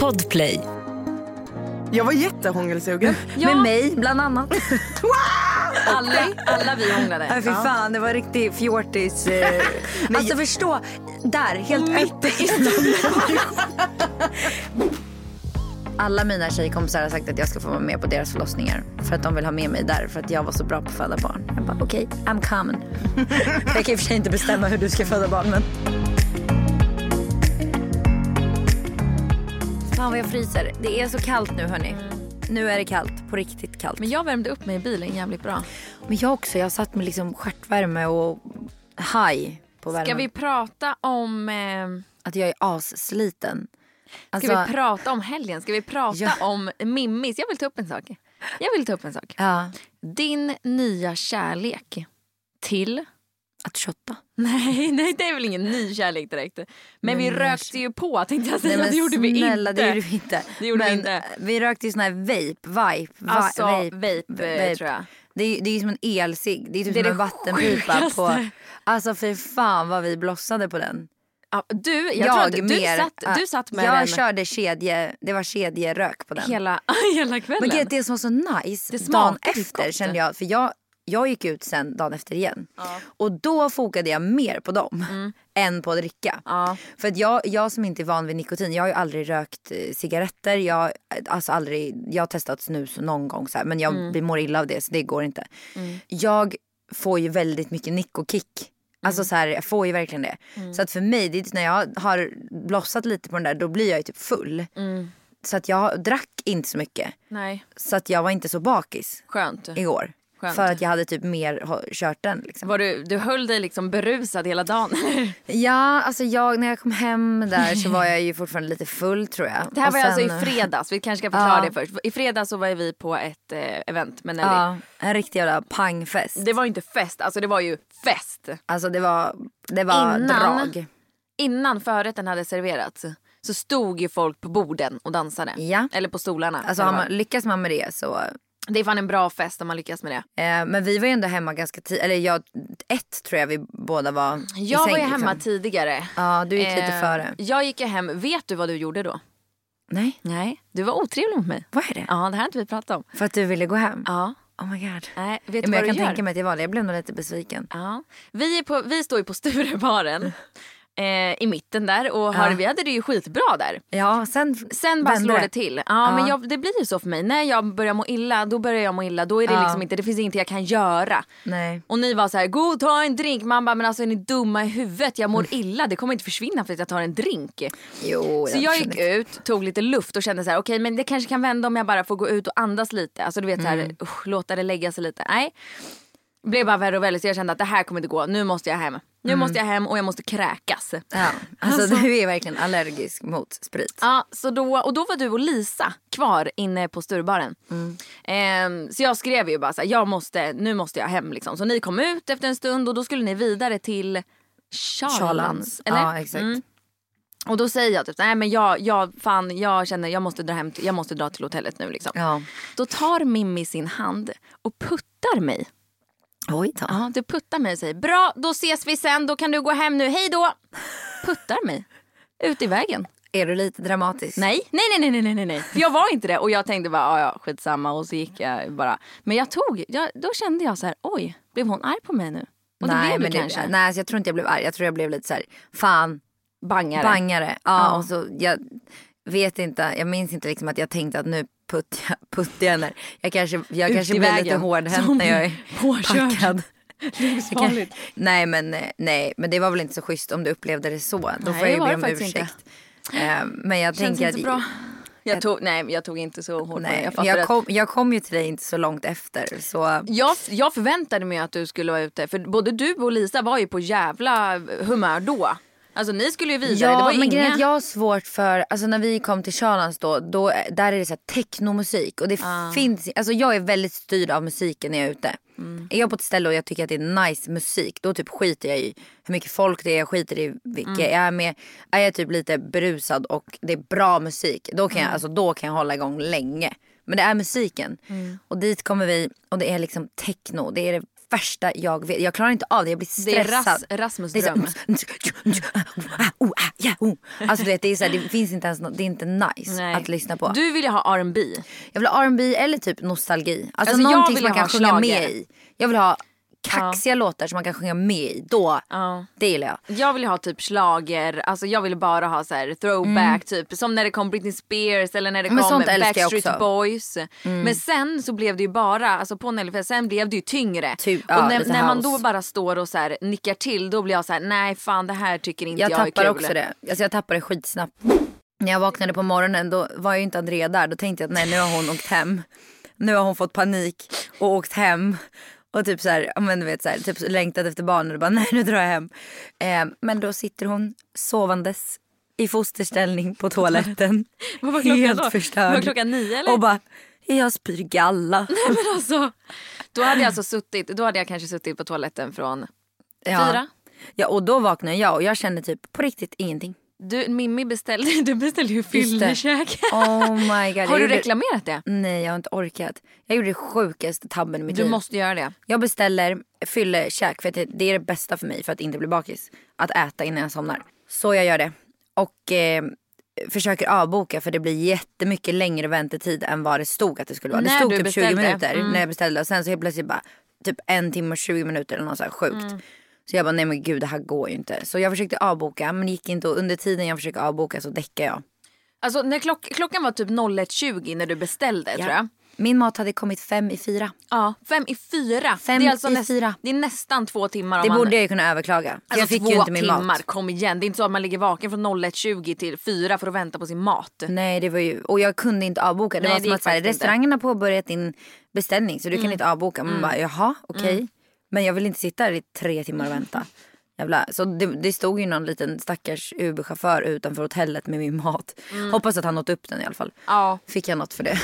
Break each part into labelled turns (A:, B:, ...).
A: Podplay.
B: Jag var jättehångelsugen.
C: Med mig bland annat.
D: Alla, alla vi hånglade.
C: Nej, fy fan, det var riktigt fjortis. Eh. alltså förstå, där, helt öppet. Alla mina tjejkompisar har sagt att jag ska få vara med på deras förlossningar. För att de vill ha med mig där för att jag var så bra på att föda barn. Jag bara okej, okay, I'm coming. jag kan i och för sig inte bestämma hur du ska föda barn men. Fan vad jag fryser. Det är så kallt nu hörni. Nu är det kallt, på riktigt kallt.
D: Men jag värmde upp mig i bilen jävligt bra.
C: Men jag också, jag satt med liksom stjärtvärme och haj på värmen.
D: Ska vi prata om... Eh...
C: Att jag är assliten.
D: Alltså... Ska vi prata om helgen? Ska vi prata ja. om Mimmis? Jag vill ta upp en sak. Jag vill ta upp en sak.
C: Ja.
D: Din nya kärlek till
C: att shotta?
D: Nej, nej, det är väl ingen ny kärlek direkt. Men, men vi rökte ju på tänkte jag säga. Nej, det gjorde vi
C: snälla,
D: inte.
C: det gjorde vi inte.
D: Det gjorde men, vi inte.
C: Vi rökte ju sån här vape, vibe.
D: Alltså vape, vape, vape. tror jag.
C: Det är, det är som en elcigg. Det är typ det är som en vattenpipa. På, alltså för fan vad vi blossade på den.
D: du, jag, jag att du, mer, satt, du satt med
C: Jag
D: den.
C: körde kedje, det var kedjerök på den.
D: Hela, hela kvällen.
C: Men det som var så nice, dagen efter kände jag, för jag jag gick ut sen dagen efter igen. Ja. Och då fokade jag mer på dem mm. än på att dricka.
D: Ja.
C: För att jag, jag som inte är van vid nikotin, jag har ju aldrig rökt eh, cigaretter. Jag, alltså aldrig, jag har testat snus någon gång så här, men jag mm. mår illa av det så det går inte. Mm. Jag får ju väldigt mycket nikokick. Alltså mm. så här, jag får ju verkligen det. Mm. Så att för mig, det är när jag har blossat lite på den där då blir jag ju typ full.
D: Mm.
C: Så att jag drack inte så mycket.
D: Nej.
C: Så att jag var inte så bakis.
D: Skönt.
C: Igår. Skönt. För att jag hade typ mer kört den. Liksom.
D: Var du, du höll dig liksom berusad hela dagen?
C: ja, alltså jag, när jag kom hem där så var jag ju fortfarande lite full tror jag.
D: Det här och var sen... alltså i fredags, vi kanske ska förklara ja. det först. I fredags så var vi på ett eh, event med Nelly.
C: Ja, en riktig jävla pangfest.
D: Det var inte fest, alltså det var ju fest.
C: Alltså det var, det var innan, drag.
D: Innan förrätten hade serverats så stod ju folk på borden och dansade.
C: Ja.
D: Eller på stolarna.
C: Alltså man, lyckas man med det så
D: det är fan en bra fest om man lyckas med det.
C: Eh, men vi var ju ändå hemma ganska tidigt. Eller jag, ett tror jag vi båda var
D: Jag säng, var ju hemma liksom. tidigare.
C: Ja, du gick eh, lite före.
D: Jag gick ju hem. Vet du vad du gjorde då?
C: Nej.
D: Nej, du var otrevlig mot mig.
C: Vad är det?
D: Ja, det här har inte vi pratat om.
C: För att du ville gå hem?
D: Ja.
C: Oh my god.
D: Nej, vet ja,
C: men jag kan
D: gör?
C: tänka mig att jag var det. Jag blev nog lite besviken.
D: Ja. Vi, är på, vi står ju på Sturebaren. eh, i mitten där och har, vi hade det ju skitbra där.
C: Ja, sen,
D: sen bara slår det till. Ja, ja. men jag, det blir ju så för mig. När jag börjar må illa, då börjar jag må illa. Då är det ja. liksom inte, det finns ingenting jag kan göra.
C: Nej.
D: Och ni var så här, gå ta en drink. Man bara, men alltså är ni dumma i huvudet? Jag mår illa, det kommer inte försvinna för att jag tar en drink.
C: Jo,
D: så jag gick ut, tog lite luft och kände så här, okej okay, men det kanske kan vända om jag bara får gå ut och andas lite. Alltså du vet mm. så här, mm. usch, låta det lägga sig lite. Nej blev bara värre och värre så jag kände att det här kommer inte gå. Nu måste jag hem. Nu mm. måste jag hem och jag måste kräkas.
C: Ja, alltså, alltså du är verkligen allergisk mot sprit.
D: Ja, så då, och då var du och Lisa kvar inne på Sturebaren.
C: Mm.
D: Ehm, så jag skrev ju bara så här, jag måste, nu måste jag hem liksom. Så ni kom ut efter en stund och då skulle ni vidare till Charlans. Eller?
C: Ja, exakt. Mm.
D: Och då säger jag typ, nej men jag, jag, fan, jag känner jag måste dra hem, jag måste dra till hotellet nu liksom.
C: Ja.
D: Då tar Mimmi sin hand och puttar mig
C: Oj då.
D: Ja, du puttar mig och säger bra då ses vi sen, då kan du gå hem nu, hej då. Puttar mig ut i vägen.
C: Är du lite dramatisk?
D: Nej, nej, nej, nej, nej, nej, nej. jag var inte det och jag tänkte bara, ja, skitsamma och så gick jag bara. Men jag tog, jag, då kände jag så här, oj, blev hon arg på mig nu? Och
C: nej,
D: det blev
C: men
D: du kanske?
C: nej, alltså, jag tror inte jag blev arg. Jag tror jag blev lite så här, fan.
D: Bangare.
C: Bangare. Ja, ja. och så jag vet inte, jag minns inte liksom att jag tänkte att nu puttar jag, puttar jag kanske, jag kanske blir lite hårdhänt när jag är packad.
D: Livsfarligt.
C: Nej men, nej men det var väl inte så schysst om du upplevde det så. Då nej, får jag ju be om ursäkt. Inte. Ehm, men jag
D: Känns
C: tänker
D: inte att... Bra. Jag tog, nej jag tog inte så hårt
C: nej, jag, jag, kom, jag kom ju till dig inte så långt efter. Så...
D: Jag, jag förväntade mig att du skulle vara ute. För både du och Lisa var ju på jävla humör då. Alltså ni skulle ju vidare.
C: Ja
D: det var
C: men
D: inga...
C: grejen jag har svårt för, alltså när vi kom till Charlans då, då där är det så technomusik. Och det ah. finns, alltså jag är väldigt styrd av musiken när jag är ute. Mm. Är jag på ett ställe och jag tycker att det är nice musik då typ skiter jag i hur mycket folk det är, jag skiter i vilka mm. jag är med. Är jag typ lite berusad och det är bra musik då kan, jag, mm. alltså, då kan jag hålla igång länge. Men det är musiken.
D: Mm.
C: Och dit kommer vi och det är liksom techno. Det är det värsta jag vet. Jag klarar inte av det, jag blir
D: Det är
C: stressad.
D: Ras, Rasmus dröm.
C: Alltså du vet, det, är så här, det finns inte ens något, det är inte nice
D: Nej.
C: att lyssna på.
D: Du vill ju ha R&B.
C: Jag vill ha R&B eller typ nostalgi. Alltså,
D: Alltså, jag
C: någonting
D: vill
C: som man kan sjunga med i. Jag vill ha kaxiga låtar som man kan sjunga med i. Då,
D: Ja.
C: det gillar jag.
D: Jag vill ha typ slager, alltså jag vill bara ha så här throwback typ. Som när det kom Britney Spears eller när det
C: Mm. Men
D: kom
C: jag
D: Backstreet. Boys. Men sen så blev det ju bara, alltså på Nellyfest, sen blev det ju tyngre.
C: Typ, ja,
D: och när, när man då bara står och så här nickar till då blir jag så här: nej fan det här tycker inte
C: Jag
D: jag,
C: tappar
D: är kul.
C: också det. Alltså jag tappar det skitsnabbt. När jag vaknade på morgonen då var ju inte Andrea där. Då tänkte jag att nej nu har hon åkt hem. Nu har hon fått panik och åkt hem. Och typ så här, men du vet så här, typ längtat efter barnen och bara nej nu drar jag hem. Eh, men då sitter hon sovandes i fosterställning på toaletten.
D: Vad var klockan
C: helt
D: då?
C: förstörd.
D: Var klockan nio eller?
C: Och bara, jag spyr galla.
D: Men alltså, då hade jag alltså suttit, då hade jag kanske suttit på toaletten från
C: Ja.
D: fyra.
C: Ja och då vaknade jag och jag kände typ på riktigt ingenting.
D: Du, Mimmi beställde, du beställde ju fyllekäk.
C: Oh my god.
D: Har du
C: gjorde-
D: reklamerat det?
C: Nej jag har inte orkat. Jag gjorde det sjukaste tabben i mitt
D: Du
C: liv.
D: måste göra det.
C: Jag beställer fyllekäk för det- det är det bästa för mig för att inte bli bakis. Att äta innan jag somnar. Så jag gör det. Och eh, försöker avboka för det blir jättemycket längre väntetid än vad det stod att det skulle vara.
D: När
C: det stod
D: du
C: typ 20
D: beställde.
C: minuter
D: Mm.
C: när jag beställde och sen så helt plötsligt bara typ en timme och 20 minuter eller något så här sjukt.
D: Mm.
C: Så jag bara nej men gud det här går ju inte. Så jag försökte avboka men det gick inte och under tiden jag försökte avboka så däckade jag.
D: Alltså när klock, klockan var typ 01.20 när du beställde tror jag.
C: Min mat hade kommit fem i fyra.
D: Ja, fem i fyra.
C: Fem
D: det är alltså
C: i
D: näst-
C: fyra.
D: Det är nästan två timmar. Om
C: Det
D: man,
C: borde jag ju kunna överklaga.
D: Alltså
C: jag fick
D: två
C: ju inte min
D: timmar,
C: mat.
D: kom igen. Det är inte så att man ligger vaken från 01.20 till fyra för att vänta på sin mat.
C: Nej det var ju, och jag kunde inte avboka. Det
D: Nej,
C: var
D: det
C: som att så här, restaurangen har påbörjat din beställning så du kan inte avboka. Man bara jaha okej. Men jag vill inte sitta här i tre timmar och vänta. Jävla. Så det, det stod ju någon liten stackars Uber-chaufför utanför hotellet med min mat. Hoppas att han nått upp den i alla fall.
D: Ja.
C: Fick jag något för det?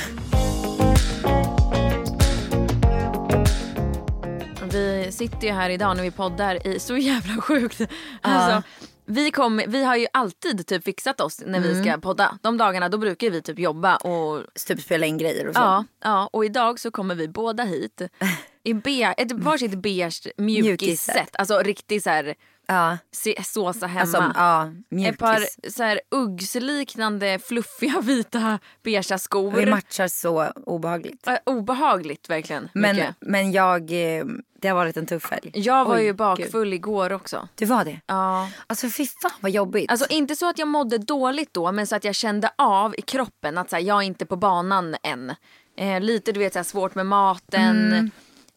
D: Vi sitter ju här idag när vi poddar i så jävla sjukt. Alltså, vi, kom, vi har ju alltid typ fixat oss när vi ska podda. De dagarna då brukar vi typ jobba och
C: Typ spela in grejer och så.
D: ja, ja och idag så kommer vi båda hit i be, ett varsitt beige
C: Mjukisset.
D: Alltså riktigt så här
C: Ja,
D: såsa hemma.
C: alltså, ja
D: Ett par så här Uggs-liknande fluffiga vita beiga
C: Vi
D: skor.
C: matchar så obehagligt.
D: Obehagligt verkligen.
C: Men,
D: mycket.
C: men jag, eh, det har varit en tuff helg.
D: Jag var
C: Oj,
D: ju
C: gud.
D: bakfull igår också.
C: Du var det?
D: Ja.
C: Alltså fy fan vad jobbigt.
D: Alltså inte så att jag mådde dåligt då men så att jag kände av i kroppen att så här, jag är inte på banan än. Eh, lite du vet så här, svårt med maten.
C: Mm.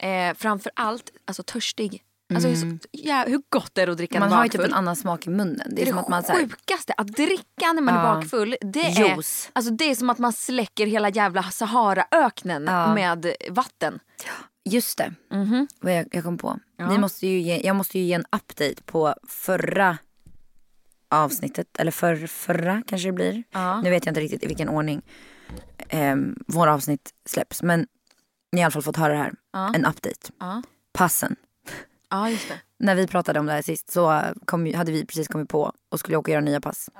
D: Eh, framför allt alltså törstig. Alltså hur, så- ja, hur gott är det att dricka
C: man
D: en
C: har ju typ
D: bakfull?
C: en annan smak i munnen. Det
D: Det
C: är
D: är det
C: att man
D: sjukaste, att dricka när man är
C: Ja.
D: bakfull det är, alltså, det är som att man släcker hela jävla Saharaöknen
C: Ja.
D: med vatten.
C: Just det. Vad jag, jag kom på.
D: Ja.
C: Vi måste ju ge, jag måste ju ge en update på förra avsnittet. Eller för, förra kanske det blir.
D: Ja.
C: Nu vet jag inte riktigt i vilken ordning eh, våra avsnitt släpps. Men ni har i alla fall fått höra det här.
D: Ja.
C: En update.
D: Ja,
C: Passen.
D: ja just det.
C: När vi pratade om det här sist så kom, hade vi precis kommit på och skulle åka och göra nya pass.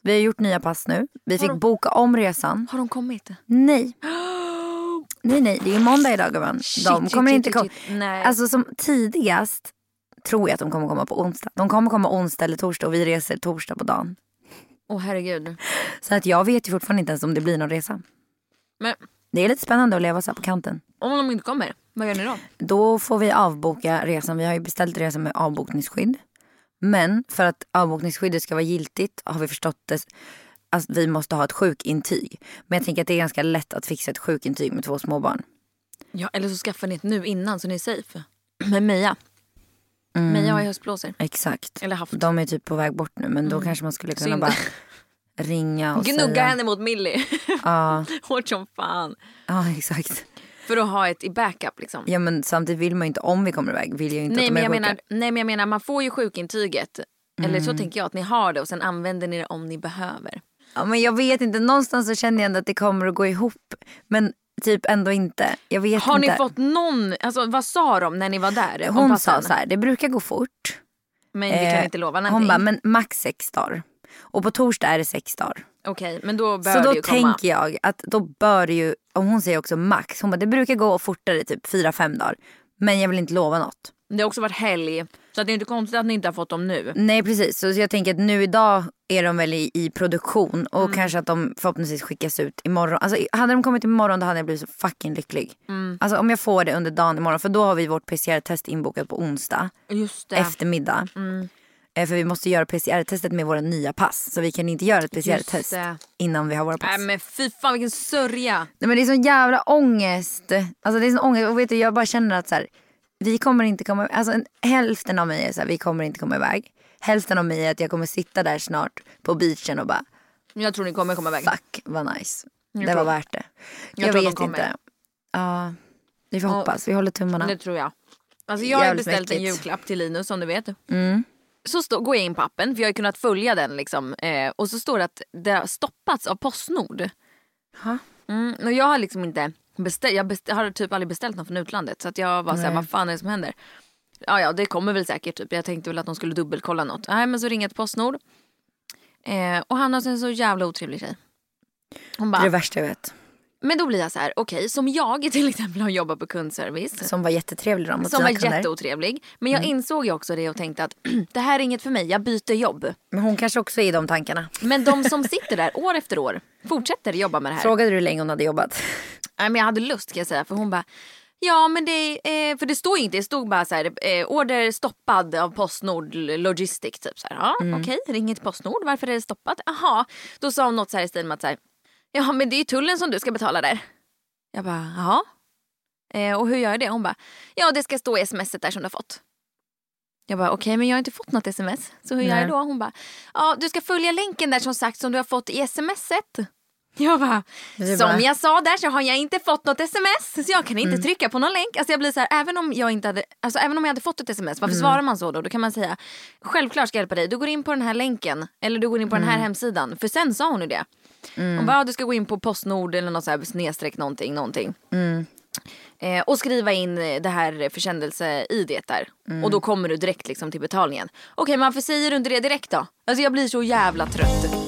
C: Vi har gjort nya pass nu. Vi fick
D: de-
C: boka om resan.
D: Har de kommit?
C: Nej. Nej, nej, det är måndag idag gumman. De kommer
D: shit,
C: inte komma. Alltså som tidigast tror jag att de kommer komma på onsdag. De kommer komma onsdag eller torsdag och vi reser torsdag på dagen.
D: Åh herregud.
C: Så att jag vet ju fortfarande inte ens om det blir någon resa.
D: Men
C: Det är lite spännande att leva så här på kanten.
D: om de inte kommer, vad gör ni då?
C: Då får vi avboka resan. Vi har ju beställt resan med avbokningsskydd. Men för att avbokningsskyddet ska vara giltigt har vi förstått det, att vi måste ha ett sjukintyg. Men jag tänker att det är ganska lätt att fixa ett sjukintyg med två småbarn.
D: Ja, eller så skaffar ni ett nu innan så ni är safe. Med Meja. Meja har ju höstblåsor.
C: Exakt.
D: Eller haft.
C: De är typ på väg bort nu men då kanske man skulle kunna
D: Synd.
C: bara ringa och
D: Gnugga
C: säga.
D: henne mot Millie.
C: Ja,
D: Hårt som fan.
C: ja exakt.
D: För att ha ett i backup liksom.
C: Ja men samtidigt vill man ju inte om vi kommer iväg vill jag inte
D: Nej
C: att de
D: men, jag
C: sjuka.
D: menar, nej men jag menar man får ju sjukintyget. Eller
C: Mm.
D: så tänker jag att ni har det och sen använder ni det om ni behöver.
C: Ja men jag vet inte, någonstans så känner jag ändå att det kommer att gå ihop. Men typ ändå inte. Jag vet
D: Har
C: inte.
D: ni fått någon, alltså vad sa de när ni var där?
C: Hon sa så här, det brukar gå fort.
D: Men vi kan
C: Eh,
D: inte lova
C: Hon
D: någonting.
C: bara, men max sex dagar. Och på torsdag är det sex dagar.
D: Okej men då bör
C: Så
D: det
C: då
D: ju komma.
C: tänker jag att då bör det ju, och hon säger också max, hon bara det brukar gå fortare typ fyra fem dagar. Men jag vill inte lova något.
D: Det har också varit helg. Så att det är inte konstigt att ni inte har fått dem nu.
C: Nej precis, så jag tänker att nu idag är de väl i, i produktion och kanske att de förhoppningsvis skickas ut imorgon. Alltså hade de kommit imorgon då hade jag blivit så fucking lycklig. Alltså om jag får det under dagen imorgon för då har vi vårt PCR-test inbokat på onsdag
D: Just det.
C: eftermiddag. Eh, För vi måste göra PCR-testet med våra nya pass. Så vi kan inte göra ett PCR-test innan vi har våra pass.
D: Nej men fy fan vilken sörja.
C: Nej men det är sån jävla ångest. Alltså det är sån ångest och vet du jag bara känner att så här, vi kommer inte komma, alltså en, hälften av mig är så här, vi kommer inte komma iväg. Hälften av mig är att jag kommer sitta där snart på beachen och bara
D: Jag tror ni kommer komma iväg.
C: fuck vad nice.
D: Jag
C: det
D: tror-
C: var värt det.
D: jag
C: Jag,
D: tror de
C: vet
D: kommer.
C: inte. Ja, vi får hoppas, vi håller tummarna.
D: Det tror jag. Alltså jag har beställt en
C: mäktigt.
D: julklapp till Linus som du vet.
C: Mm.
D: Så stå, går jag in på appen för jag har kunnat följa den liksom. Eh, och så står det att det har stoppats av Postnord.
C: Ha?
D: Mm, och jag har liksom inte beställt, jag best, har typ aldrig beställt något från utlandet. Så att jag var såhär, vad fan är det som händer? Ja ja det kommer väl säkert typ. Jag tänkte väl att de skulle dubbelkolla något. Nej men så ringer jag till Postnord. Eh, och han har en så jävla otrevlig tjej. Hon
C: Det är
D: bara,
C: det värsta jag vet.
D: Men då blir jag så här: okej som jag till exempel har jobbat på kundservice.
C: Som var jättetrevlig då
D: Som var
C: kunder.
D: jätteotrevlig. Men jag insåg ju också det och tänkte att det här är inget för mig, jag byter jobb.
C: Men hon kanske också är i de tankarna.
D: Men de som sitter där år efter år fortsätter jobba med det här.
C: Frågade du hur länge hon hade jobbat?
D: Nej, men jag hade lust kan jag säga för hon bara Ja men det, eh, för det står ju inte, det stod bara så här, eh, order stoppad av Postnord Logistic typ så här. Ja okej, ringer till Postnord, varför är det stoppat? Jaha, då sa hon något så här i stil med att så här, ja men det är ju tullen som du ska betala där. Jag bara jaha. Eh, och hur gör jag det? Hon bara ja det ska stå i smset där som du har fått. Jag bara okej men jag har inte fått något sms. Så hur gör
C: Nej.
D: jag då? Hon bara ja du ska följa länken där som sagt som du har fått i smset. Jag bara, som
C: bara-
D: jag sa där så har jag inte fått något sms så jag kan
C: Mm.
D: inte trycka på någon länk. Alltså jag blir så här, även om jag inte hade, alltså även om jag hade fått ett sms, varför
C: Mm.
D: svarar man så då? Då kan man säga, självklart ska jag hjälpa dig, du går in på den här länken eller du går in på den
C: Mm.
D: här hemsidan. För sen sa hon ju det. Hon bara, du ska gå in på Postnord eller något så här snedstreck någonting, någonting.
C: Mm.
D: Eh, och skriva in eh, det här försändelse-id där.
C: Mm.
D: Och då kommer du direkt liksom till betalningen. Okej men varför säger du inte det direkt då? Alltså jag blir så jävla trött.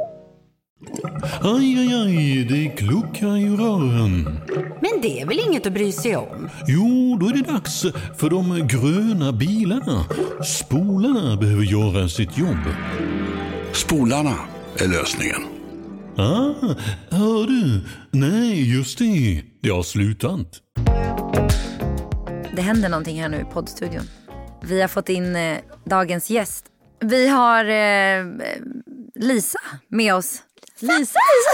E: Aj, aj, aj, det kluckar i rören.
F: Men det är väl inget att bry sig om?
E: Jo, då är det dags för de gröna bilarna. Spolarna behöver göra sitt jobb.
G: Spolarna är lösningen.
E: Ah, hör du? Nej, just det. Det har slutat.
C: Det händer någonting här nu i poddstudion. Vi har fått in eh, dagens gäst. Vi har eh, Lisa med oss. Lisa?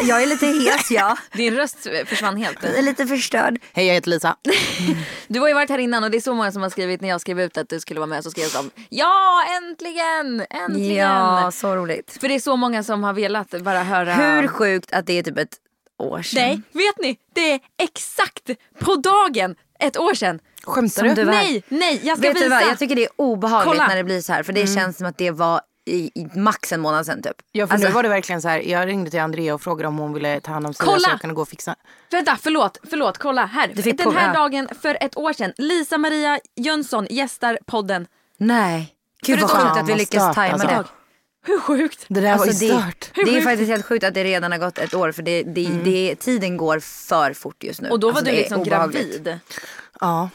C: Lisa? Jag är lite hes ja.
D: Din röst försvann helt.
C: Jag är lite förstörd.
B: Hej jag heter Lisa.
D: Du har ju varit här innan och det är så många som har skrivit när jag skrev ut att du skulle vara med så skrev de ja äntligen, äntligen.
C: Ja, så roligt.
D: För det är så många som har velat bara höra.
C: Hur sjukt att det är typ ett år sedan.
D: Nej, vet ni? Det är exakt på dagen ett år sedan.
B: Skämtar du?
C: du.
D: Nej, nej, jag ska
C: Vet
D: visa.
C: du vad, jag tycker det är obehagligt
D: Kolla.
C: när det blir så här. För det känns som att det var i, i max en månad sedan typ.
B: Ja för
C: Alltså-
B: nu var det verkligen så här. Jag ringde till Andrea och frågade om hon ville ta hand om Sia
D: Kolla!
B: så jag kunde gå och fixa.
D: Vänta, förlåt, förlåt, kolla här. Den
C: på-
D: här dagen för ett år sedan, Lisa Maria Jönsson gästar podden.
C: Nej. Gud vad sjukt att vi lyckas tajma
B: alltså.
C: det.
D: Hur sjukt?
B: Det där var ju
C: Alltså, det,
B: stört.
C: det är faktiskt helt sjukt att det redan har gått ett år för det, det, det, tiden går för fort just nu.
D: Och då var
C: Alltså,
D: du
C: det
D: liksom gravid.
B: Ja.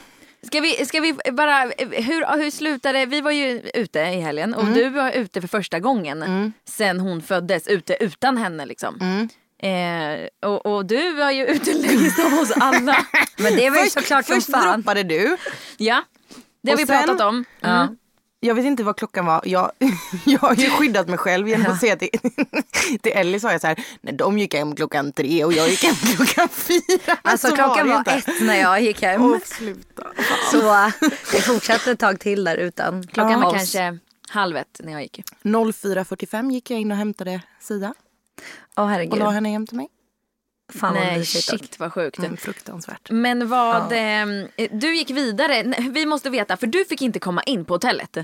D: Ska vi, ska vi bara, hur, hur slutade, vi var ju ute i helgen
C: Mm.
D: och du var ute för första gången sen hon föddes, ute utan henne liksom.
C: Mm.
D: Eh, och, och du var ju ute längst av oss alla.
C: Men det var ju
B: Först,
C: såklart som
B: först
C: fan.
B: droppade du.
D: ja, det har vi
B: sen-
D: pratat om. Mm.
B: Jag vet inte vad klockan var. Jag, jag har ju skyddat mig själv genom att säga till, till Ellie sa jag så här. Nej, de gick hem klockan tre och jag gick hem klockan fyra.
C: Alltså
B: Så
C: klockan var
B: inte.
C: ett när jag gick hem.
B: Åh, sluta.
C: Så det fortsatte ett tag till där utan
D: Klockan var kanske halv ett när jag gick.
B: 04.45 gick jag in och hämtade Sia
C: Åh
B: och
C: herregud.
B: la henne hem till mig.
C: Fan vad
D: Nej
C: dock.
D: shit vad sjukt.
B: Mm, fruktansvärt.
D: Men vad, eh, du gick vidare, vi måste veta för du fick inte komma in på hotellet.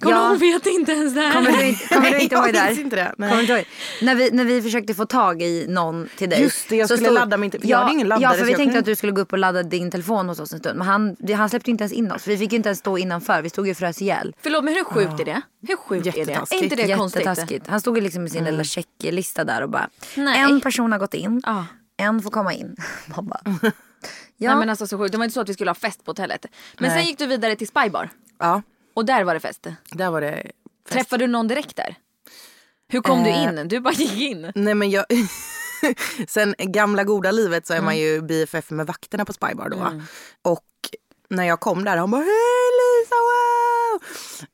D: Kommer
C: Ja.
D: hon vet inte ens det här.
C: Kommer du inte, kommer du inte
B: jag
C: ihåg det här?
B: inte det.
C: Kommer inte ihåg? När vi, när vi försökte få tag i någon till dig.
B: Just det, jag skulle ladda min te- för jag hade ingen laddare,
C: Ja, för vi tänkte
B: kunde-
C: att du skulle gå upp och ladda din telefon hos oss en stund. Men han, han släppte inte ens in oss. Vi fick inte ens stå innanför. Vi stod ju och frös ihjäl.
D: Förlåt men hur sjukt är det? Hur sjukt är det? Är inte det konstigt?
C: Jättetaskigt. Han stod ju liksom med sin lilla checklista där och bara.
D: Nej.
C: En person har gått in.
D: Ja.
C: En får komma in. Man bara, ja.
D: Nej men alltså så sjukt. Det var inte så att vi skulle ha fest på hotellet. Men sen
B: Nej.
D: gick du vidare till Spybar.
B: Ja,
D: Och där var det fest.
B: där var det
D: Träffade du någon direkt där? Hur kom du
B: Eh,
D: in? Du bara gick in.
B: Nej men jag... Sen gamla goda livet så är man ju BFF med vakterna på Spybar då. Och när jag kom där, han bara hej Lisa!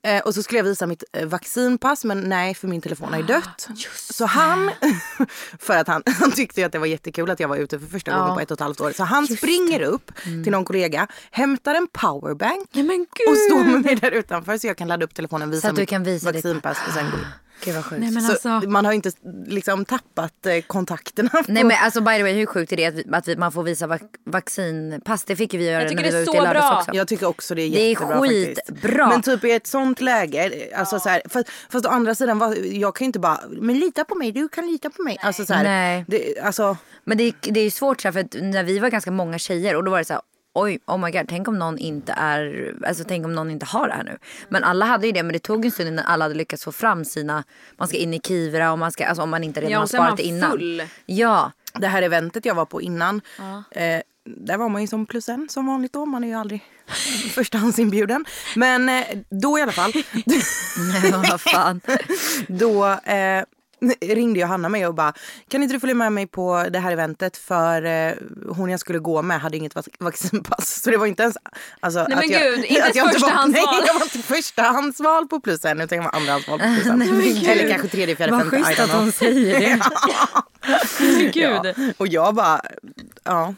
B: Eh, och så skulle jag visa mitt eh, vaccinpass men nej för min telefon är dött. Så han, för att han, han tyckte ju att det var jättekul att jag var ute för första gången på ett och ett halvt år. Så han springer upp till någon kollega, hämtar en powerbank
D: Nej
B: och står med mig där utanför så jag kan ladda upp telefonen, visa
C: att du
B: mitt
C: kan visa ditt-
B: vaccinpass och sen gå.
C: Gud vad sjukt.
D: Nej men
B: Så
D: alltså.
B: man har ju inte liksom tappat eh, kontakterna. På,
C: Nej men alltså by the way hur sjukt är det att, vi, att vi, man får visa vac- vaccinpass? Det fick vi göra
D: Jag tycker
C: när vi
D: det
C: var
D: är
C: ute
D: så
C: i lördags
D: bra.
C: också.
B: Jag tycker också det är
C: Det är
B: jättebra
C: skitbra.
B: Men typ i ett sånt läge, alltså så här, fast, fast å andra sidan, jag kan ju inte bara, men lita på mig, du kan lita på mig. Alltså så här,
C: Nej.
B: Det, alltså,
C: Men det, är- det är ju svårt så här, för att när vi var ganska många tjejer och då var det så här Oj, oh my god, tänk om någon inte är, alltså tänk om någon inte har det här nu. Men alla hade ju det, men det tog en stund innan alla hade lyckats få fram sina, man ska in i Kivra och man ska, alltså om man inte redan
D: Ja,
C: har sparat det innan.
D: full.
C: Ja,
B: det här eventet jag var på innan, eh, där var man ju som plus en som vanligt då, man är ju aldrig förstahandsinbjuden. Men eh, då i alla fall,
C: vad fan.
B: då eh, ringde Johanna mig och bara kan inte du följa med mig på det här eventet för eh, hon jag skulle gå med hade inget vac- vaccinpass. Så det var inte ens alltså,
D: men
B: att jag,
D: gud, inte
B: att jag inte var. Nej, jag var inte förstahandsval på plusen utan jag var andrahandsval på plusen. Eller kanske tredje, fjärde,
C: Vad
B: femte. I
C: schysst att hon säger det.
D: Gud.
B: Ja. Och jag bara, ja.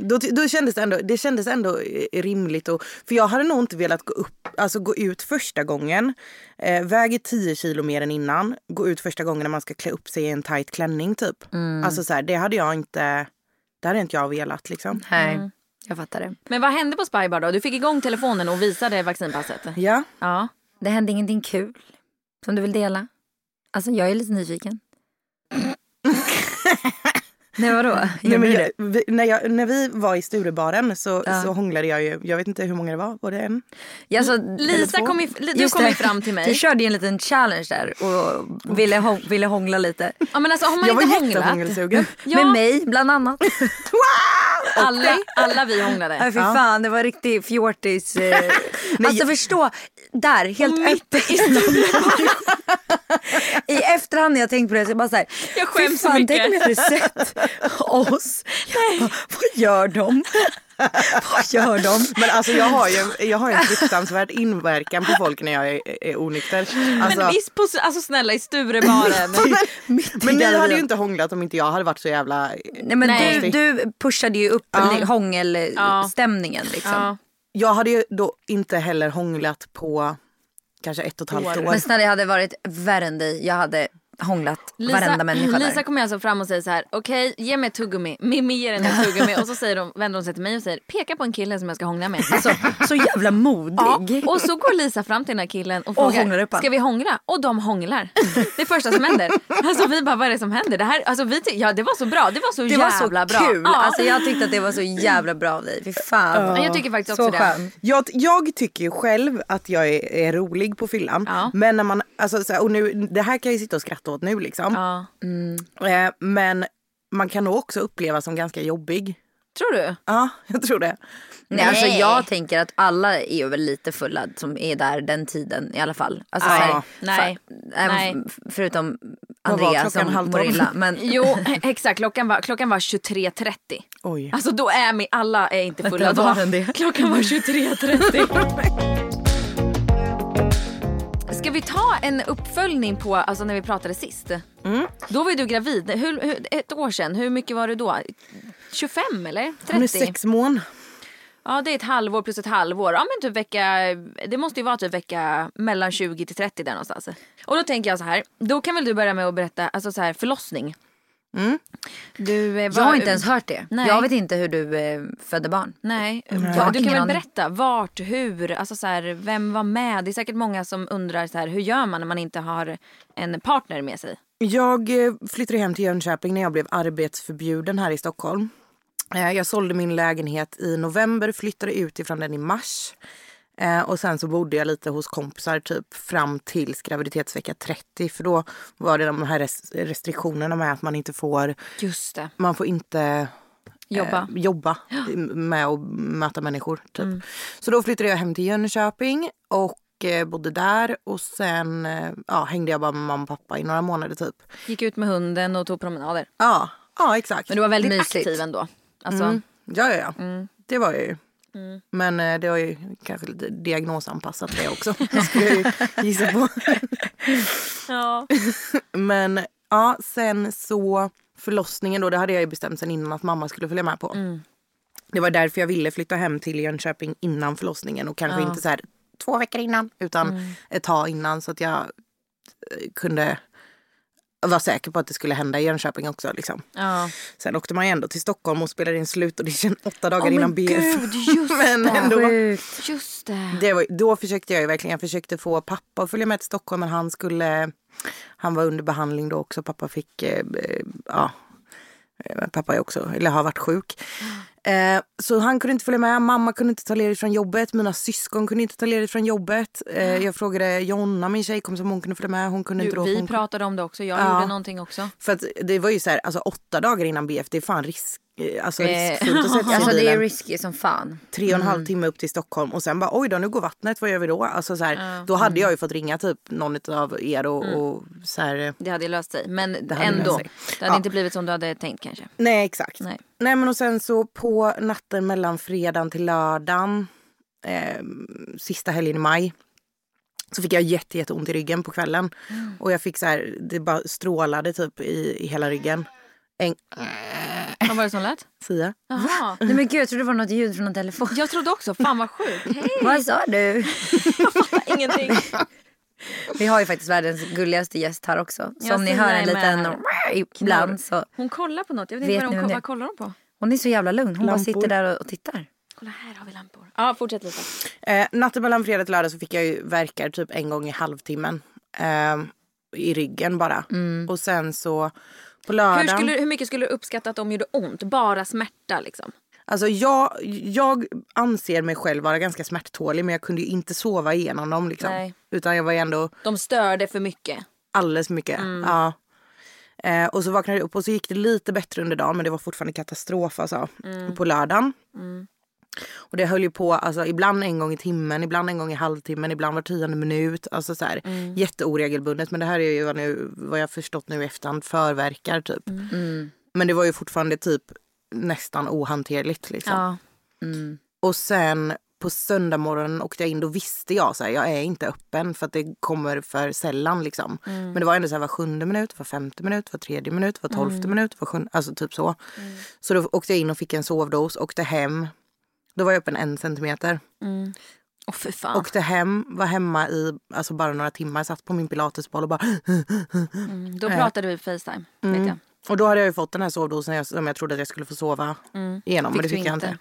B: Då, då kändes det ändå, det kändes ändå eh, rimligt. Och, för jag hade nog inte velat gå, upp, alltså gå ut första gången, eh, väger 10 kilo mer än innan, gå ut första gången när man ska klä upp sig i en tight klänning typ. Alltså så här, det hade jag inte, det hade inte jag velat liksom.
C: Nej, jag fattar det.
D: Men vad hände på Spybar då? Du fick igång telefonen och visade vaccinpasset.
B: Ja,
D: Ja.
C: Det hände ingenting kul som du vill dela? Alltså jag är lite nyfiken. Nej vadå?
B: Nej, men jag, vi, när, jag, när vi var i Sturebaren så,
C: Ja.
B: så hånglade jag ju, jag vet inte hur många det var, var det en?
C: Ja, alltså,
D: Lisa kom ju, du kom ju fram till mig.
C: körde ju en liten challenge där och ville, hå- ville hångla lite.
D: Ja, men alltså, har man
B: Jag var
D: inte hånglat?
B: jättehångelsugen.
D: Ja,
C: Med mig bland annat.
D: alla, alla vi hånglade.
C: Nej fy fan, det var riktig fjortis. Eh. Alltså förstå, där helt öppet. I efterhand när jag tänkt på det så jag bara såhär.
D: Jag skäms så mycket.
C: Tänk om jag hade sett oss. Vad, vad gör de? vad gör de?
B: Men alltså jag har ju jag har en fruktansvärd inverkan på folk när jag är, är onykter. Alltså,
D: Men visst, på, alltså snälla i Sturebaren.
B: Men ni hade ju inte hånglat om inte jag hade varit så jävla...
C: Nej men
D: Nej.
C: Du, du pushade ju upp
B: Ja.
C: hångelstämningen liksom.
D: Ja.
B: Jag hade ju då inte heller hånglat på kanske ett och ett halvt år.
C: Men snälla jag hade varit värre än dig. Jag hade hånglat varenda människa
D: Lisa
C: där.
D: kommer alltså fram och säger så här: okej ge mig ett tuggummi. Mimmi ger henne ett tuggummi och så säger de, vänder hon sig till mig och säger peka på en kille som jag ska hångla med.
C: Alltså, så jävla modig.
D: Ja, och så går Lisa fram till den här killen och
C: Och
D: frågar
C: han.
D: ska vi hångla? Och de hånglar. Det är första som händer. Alltså vi bara vad är det som händer? Det, här, alltså, vi ja, det var så bra, det var så
C: Det var
D: jävla
C: så
D: bra.
C: kul.
D: Ja.
C: Alltså, jag tyckte att det var så jävla bra av dig. Fy fan.
D: Ja, jag tycker faktiskt också
C: så
D: det.
B: Jag, jag tycker ju själv att jag är, är rolig på fyllan.
D: Ja.
B: Men när man, alltså, så här, och nu, det här kan jag ju sitta och skratta åt nu liksom.
D: Ja.
B: Eh, men man kan nog också uppleva som ganska jobbig.
D: Tror du?
B: Ja, jag tror det.
C: Nej, alltså jag tänker att alla är väl lite fulla som är där den tiden i alla fall. Alltså,
B: Ja.
C: så här,
D: Nej.
C: även
D: Nej.
C: Förutom
B: Vad var
C: Andrea
B: klockan?
C: som mår illa. Men
D: Jo, exakt. Klockan var, klockan var 23.30.
B: Oj.
D: Alltså då är mi, alla är inte fulla
C: Vänta,
D: då.
C: var?
D: Klockan var 23.30. Ska vi ta en uppföljning på alltså när vi pratade sist?
B: Mm.
D: Då var ju du gravid. Hur, hur, ett år sedan. Hur mycket var du då? 25 eller? 30?
B: Hon är sex mån.
D: Ja det är ett halvår plus ett halvår. Ja men typ vecka, det måste ju vara typ vecka mellan 20 till 30 där någonstans. Och då tänker jag så här, då kan väl du börja med att berätta, alltså så här förlossning. Du, eh,
C: Jag
D: var-
C: har inte ens hört det.
D: Nej.
C: Jag vet inte hur du eh, födde barn.
D: Nej,
C: Jag har
D: du kan väl berätta vart, hur, alltså så här, vem var med? Det är säkert många som undrar så här, hur gör man när man inte har en partner med sig?
B: Jag eh, flyttade hem till Jönköping när jag blev arbetsförbjuden här i Stockholm. Eh, Jag sålde min lägenhet i november, flyttade ut ifrån den i mars. Eh, Och sen så bodde jag lite hos kompisar typ fram tills graviditetsvecka 30. För då var det de här res- restriktionerna med att man inte får,
D: Just det.
B: man får inte
D: Jobba.
B: eh, jobba med att möta människor. Typ. Så då flyttade jag hem till Jönköping och eh, bodde där. Och sen eh, ja, hängde jag bara med mamma och pappa i några månader typ.
D: Gick ut med hunden och tog promenader.
B: Ja, ja exakt.
D: Men du var väldigt
C: Mysigt.
D: aktiv ändå. Alltså,
B: Mm. Ja, ja, ja. Det var jag ju. Men eh, det var ju kanske lite diagnosanpassat det också. skulle jag ju gissa på.
D: ja.
B: Men ja, sen så förlossningen då, det hade jag ju bestämt sen innan att mamma skulle följa med på. Det var därför jag ville flytta hem till Jönköping innan förlossningen och kanske inte så här två veckor innan utan ett tag innan så att jag eh, kunde vara säker på att det skulle hända i Jönköping också. Liksom.
D: ja.
B: Sen åkte man ju ändå till Stockholm och spelade in slutaudition åtta dagar
D: Åh,
B: innan BF.
D: gud, just
B: men
D: det.
B: ändå.
D: Just det.
B: Det var, då försökte jag ju verkligen, jag försökte få pappa att följa med till Stockholm men han skulle, han var under behandling då också. Pappa fick, eh, eh, ja, eh, pappa är också, eller har varit sjuk. Eh, så han kunde inte följa med, mamma kunde inte ta ledigt från jobbet, mina syskon kunde inte ta ledigt från jobbet. Eh, jag frågade Jonna, min tjejkompis, om hon kunde följa med. Hon kunde inte
D: Du,
B: då.
D: vi
B: hon,
D: pratade om det också. Jag
B: Ja.
D: gjorde någonting också.
B: för det var ju så här, alltså åtta dagar innan BF, det är fan risk, alltså
C: Eh,
B: riskfullt att sätta
C: Alltså det är risky som fan.
B: tre och en halv timme upp till Stockholm och sen bara oj då nu går vattnet, vad gör vi då? Alltså så här, Då hade jag ju fått ringa typ någon av er och, och så här, eh,
D: Det hade ju löst sig. Men
B: Det hade
D: ändå.
B: sig.
D: Det hade
B: Ja.
D: inte blivit som du hade tänkt kanske.
B: nej exakt.
D: Nej.
B: Nej men och sen så på natten mellan fredagen till lördagen, eh, sista helgen i maj. Så fick jag jätte, jätteont i ryggen på kvällen. Och jag fick så här, det bara strålade typ i, i hela ryggen. En,
D: Vad var det som lät?
B: Sia.
D: Jaha.
C: Nej men gud jag trodde det var något ljud från en telefon.
D: Jag trodde också, fan vad sjukt. Hej.
C: Vad sa du?
D: Ingenting.
C: Vi har ju faktiskt världens gulligaste gäst här också. Så
D: Jag
C: om ni hör en
D: med
C: liten
D: här.
C: ibland så.
D: Hon kollar på något. Jag vet,
C: Vet
D: inte vad,
C: ni
D: hon,
C: det?
D: vad kollar hon på.
C: Hon är så jävla lugn. Hon bara
B: Lampor.
C: sitter där och, och tittar.
D: Kolla här har vi lampor. Ja, fortsätt lite.
B: Eh, natten mellan fredag till lördag så fick jag ju verkar typ en gång i halvtimmen. Eh, I ryggen bara. Och sen så på lördagen.
D: Hur, skulle, hur mycket skulle du uppskatta att de gjorde ont? Bara smärta liksom?
B: Alltså jag, jag anser mig själv vara ganska smärttålig men jag kunde ju inte sova igenom dem. Liksom.
D: Nej.
B: Utan jag var ju ändå
D: De störde för mycket.
B: alldeles för mycket. Ja. Eh, och så vaknade jag upp och så gick det lite bättre under dagen men det var fortfarande katastrof alltså, på lördagen. Och det höll ju på alltså, ibland en gång i timmen, ibland en gång i halvtimmen, ibland var tionde minut. Alltså så här, Jätteoregelbundet men det här är ju vad, nu, vad jag förstått nu i efterhand förverkar typ. Men det var ju fortfarande typ nästan ohanterligt liksom.
D: Ja.
B: Och sen på söndag morgonen åkte jag in. Då visste jag så här, jag är inte öppen för att det kommer för sällan. Liksom. Men det var ändå så här var sjunde minut, var femte minut, var tredje minut, var tolfte minut, var sjunde, alltså typ så. Så då åkte jag in och fick en sovdos, åkte hem. Då var jag öppen en centimeter.
D: Åh fy fan.
B: Åkte hem, var hemma i alltså bara några timmar, satt på min pilatesboll och bara
D: Då pratade vi Facetime. Vet jag.
B: Och då hade jag ju fått den här sovdosen som jag trodde att jag skulle få sova igenom. men det
D: Fick
B: jag
D: inte?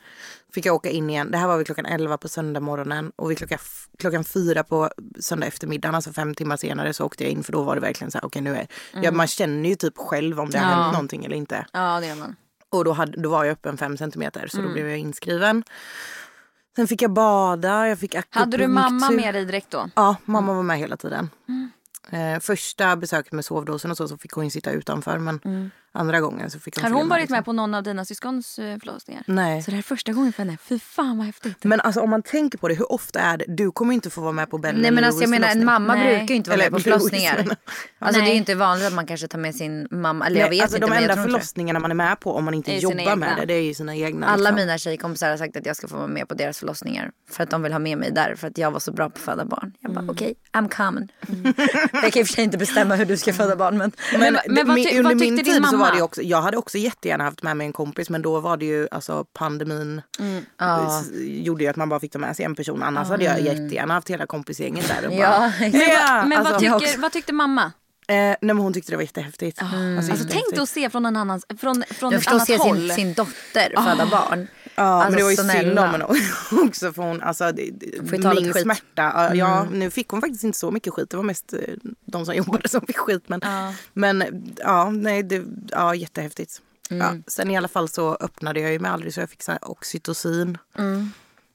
B: Fick jag åka in igen. Det här var vid klockan 11 på söndag morgonen. Och vid klockan, klockan fyra på söndag eftermiddagen, alltså fem timmar senare, så åkte jag in. För då var det verkligen så här, okej nu är ja, Man känner ju typ själv om det har
D: Ja.
B: hänt någonting eller inte.
D: Ja det gör man.
B: Och då, hade, då var jag öppen fem centimeter, så då blev jag inskriven. Sen fick jag bada, jag fick
D: Hade du mamma
B: akupunktur.
D: med dig direkt då?
B: Ja, mamma var med hela tiden. Eh, första besöket med sovdosen och så, så fick hon sitta utanför. Men andra gången så fick hon
D: Har hon varit
B: liksom.
D: med på någon av dina syskons eh, förlossningar?
B: Nej.
D: Så det här är första gången för henne. Fy fan vad häftigt.
B: Men alltså om man tänker på det, hur ofta är det? Du kommer inte få vara med på Bella
C: Nej men alltså jag
B: Louis
C: menar en mamma
D: Nej.
C: brukar ju inte vara
B: Eller
C: med på
B: Louis,
C: förlossningar.
B: men-
C: Alltså det är
D: Nej.
C: ju inte vanligt att man kanske tar med sin mamma. Eller jag
B: Nej,
C: vet
B: alltså
C: inte
B: de
C: jag
B: enda förlossningarna man är med på om man inte jobbar med det, det är ju sina egna.
C: Alla
B: liksom.
C: mina tjejkompisar har sagt att jag ska få vara med på deras förlossningar. För att de vill ha med mig där. För att jag var så bra på att föda barn. Jag bara okej, I'm coming. jag kan i och för sig inte bestämma hur du ska föda barn. Men,
B: Men,
D: Men- men vad ty- tyckte din
B: så var det också, jag hade också jättegärna haft med mig en kompis men då var det ju alltså pandemin
C: Ja.
B: s- gjorde ju att man bara fick ta med sig en person. Annars hade jag jättegärna haft hela kompisgänget där. Och bara, ja,
D: Men
B: alltså,
D: vad, tycker,
C: också.
D: vad tyckte mamma?
B: Eh, nej men hon tyckte det var jättehäftigt. Alltså,
D: Alltså tänk dig att se från en annans, från, från
C: Jag
D: ett annat
C: se
D: håll.
C: sin, sin dotter föda barn.
B: Ja
C: Alltså,
B: men det var ju synd om henne också för hon, alltså min.
C: Mm.
B: smärta. Ja nu fick hon faktiskt inte så mycket skit, det var mest eh, de som jobbade som fick skit. Men
D: Ja.
B: men ja, nej det, ja jättehäftigt.
C: Mm.
B: Ja, sen i alla fall så öppnade jag ju mig aldrig så jag fick så här oxytocin.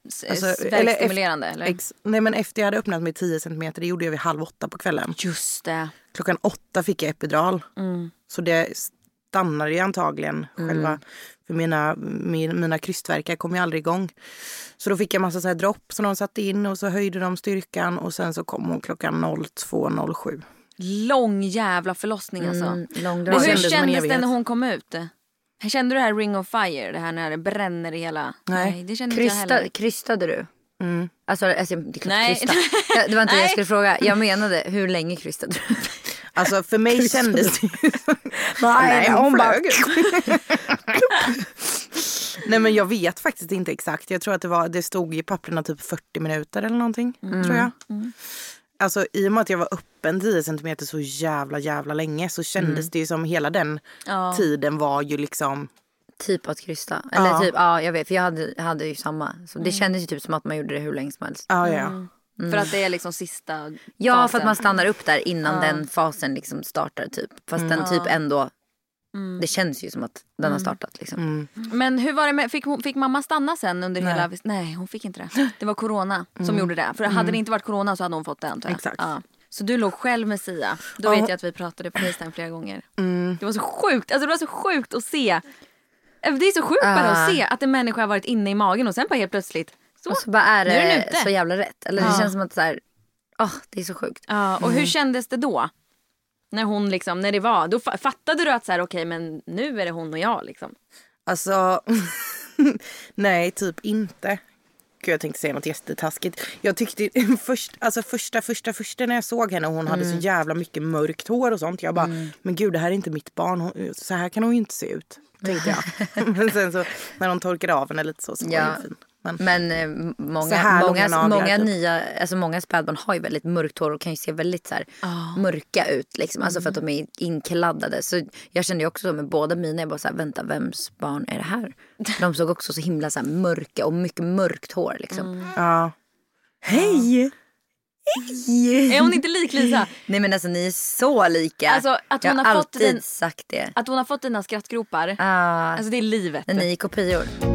D: S-
B: Alltså, eller
D: Värkstimulerande eller?
B: Ex, nej men efter jag hade öppnat mig 10 cm, det gjorde jag vid halv åtta på kvällen.
D: Just det.
B: Klockan åtta fick jag epidural.
D: Mm.
B: Så det stannade ju antagligen själva. För mina, min, mina krystvärkar kom ju aldrig igång. Så då fick jag massa så här dropp som de satte in och så höjde de styrkan och sen så kom hon klockan 02.07.
D: Lång jävla förlossning alltså.
C: Mm, långdragen.
B: Det
D: hur
B: kändes
D: kändes det när hon kom ut? Kände du det här ring of fire? Det här när det bränner i hela...
B: Nej.
D: det kände inte jag
C: Krysta,
D: heller.
C: krystade du?
B: Mm.
C: Alltså, alltså det är klart
D: Nej.
C: krysta. Det var inte det jag
D: Nej.
C: skulle fråga. Jag menade hur länge krystade du?
B: Alltså för mig kändes det ju...
C: Nej,
B: hon
C: hon bara-
B: flög. Nej men jag vet faktiskt inte exakt. Jag tror att det, var, det stod i papperna typ 40 minuter eller någonting. Tror jag. Alltså i och med att jag var öppen 10 centimeter så jävla jävla länge så kändes det ju som hela den
D: Ja.
B: tiden var ju liksom...
C: Typ att krysta. Eller
B: Ja.
C: typ, ja jag vet för jag hade, hade ju samma. Så det kändes ju typ som att man gjorde det hur länge som helst.
B: Ja, ja.
D: För att det är liksom sista
C: Ja
D: fasen.
C: för att man stannar upp där innan den fasen liksom startar typ. Fast den typ ändå, det känns ju som att den har startat liksom.
D: Men hur var det med, fick, hon, fick mamma stanna sen under hela... Nej hon fick inte det. Det var corona som gjorde det. För hade det inte varit corona så hade hon fått det antar jag.
B: Exakt.
D: Ja. Så du låg själv med Sia. Då vet jag att vi pratade på Facetime flera gånger. Det var så sjukt. Alltså det var så sjukt att se. Det är så sjukt bara att se att en människa har varit inne i magen och sen bara helt plötsligt så.
C: Och så bara är
D: Nu är
C: det så jävla rätt. Eller det känns som att så här, åh det är så sjukt.
D: Ja, och hur kändes det då? När hon liksom, när det var, då fa- fattade du att så här, okej men nu är det hon och jag liksom.
B: Alltså, nej typ inte. Gud, jag tänkte säga något jättetaskigt. Jag tyckte först, alltså första, första, första när jag såg henne och hon hade
C: Mm.
B: så jävla mycket mörkt hår och sånt. Jag bara, men gud det här är inte mitt barn. Hon, så här kan hon ju inte se ut. Tänkte jag. men sen så när de torkade av henne lite så, så var
C: Ja.
B: hon fin. Men,
C: Men eh,
B: Så
C: många, många, många,
B: typ.
C: nya, alltså många spädbarn har ju väldigt mörkt hår och kan ju se väldigt så här, mörka ut. Liksom. Alltså för att de är inkladdade. Så jag kände ju också så med båda mina, jag bara så här, vänta vems barn är det här? De såg också så himla så här, mörka och mycket mörkt hår liksom.
B: ja. Hej!
D: Är hon inte lik Lisa?
C: Nej men alltså ni är så lika.
D: Alltså, att
C: jag
D: hon
C: har
D: har fått
C: alltid
D: den-
C: sagt det.
D: Att hon har fått dina skrattgropar.
C: Ah,
D: Alltså det är livet.
C: när ni är kopior.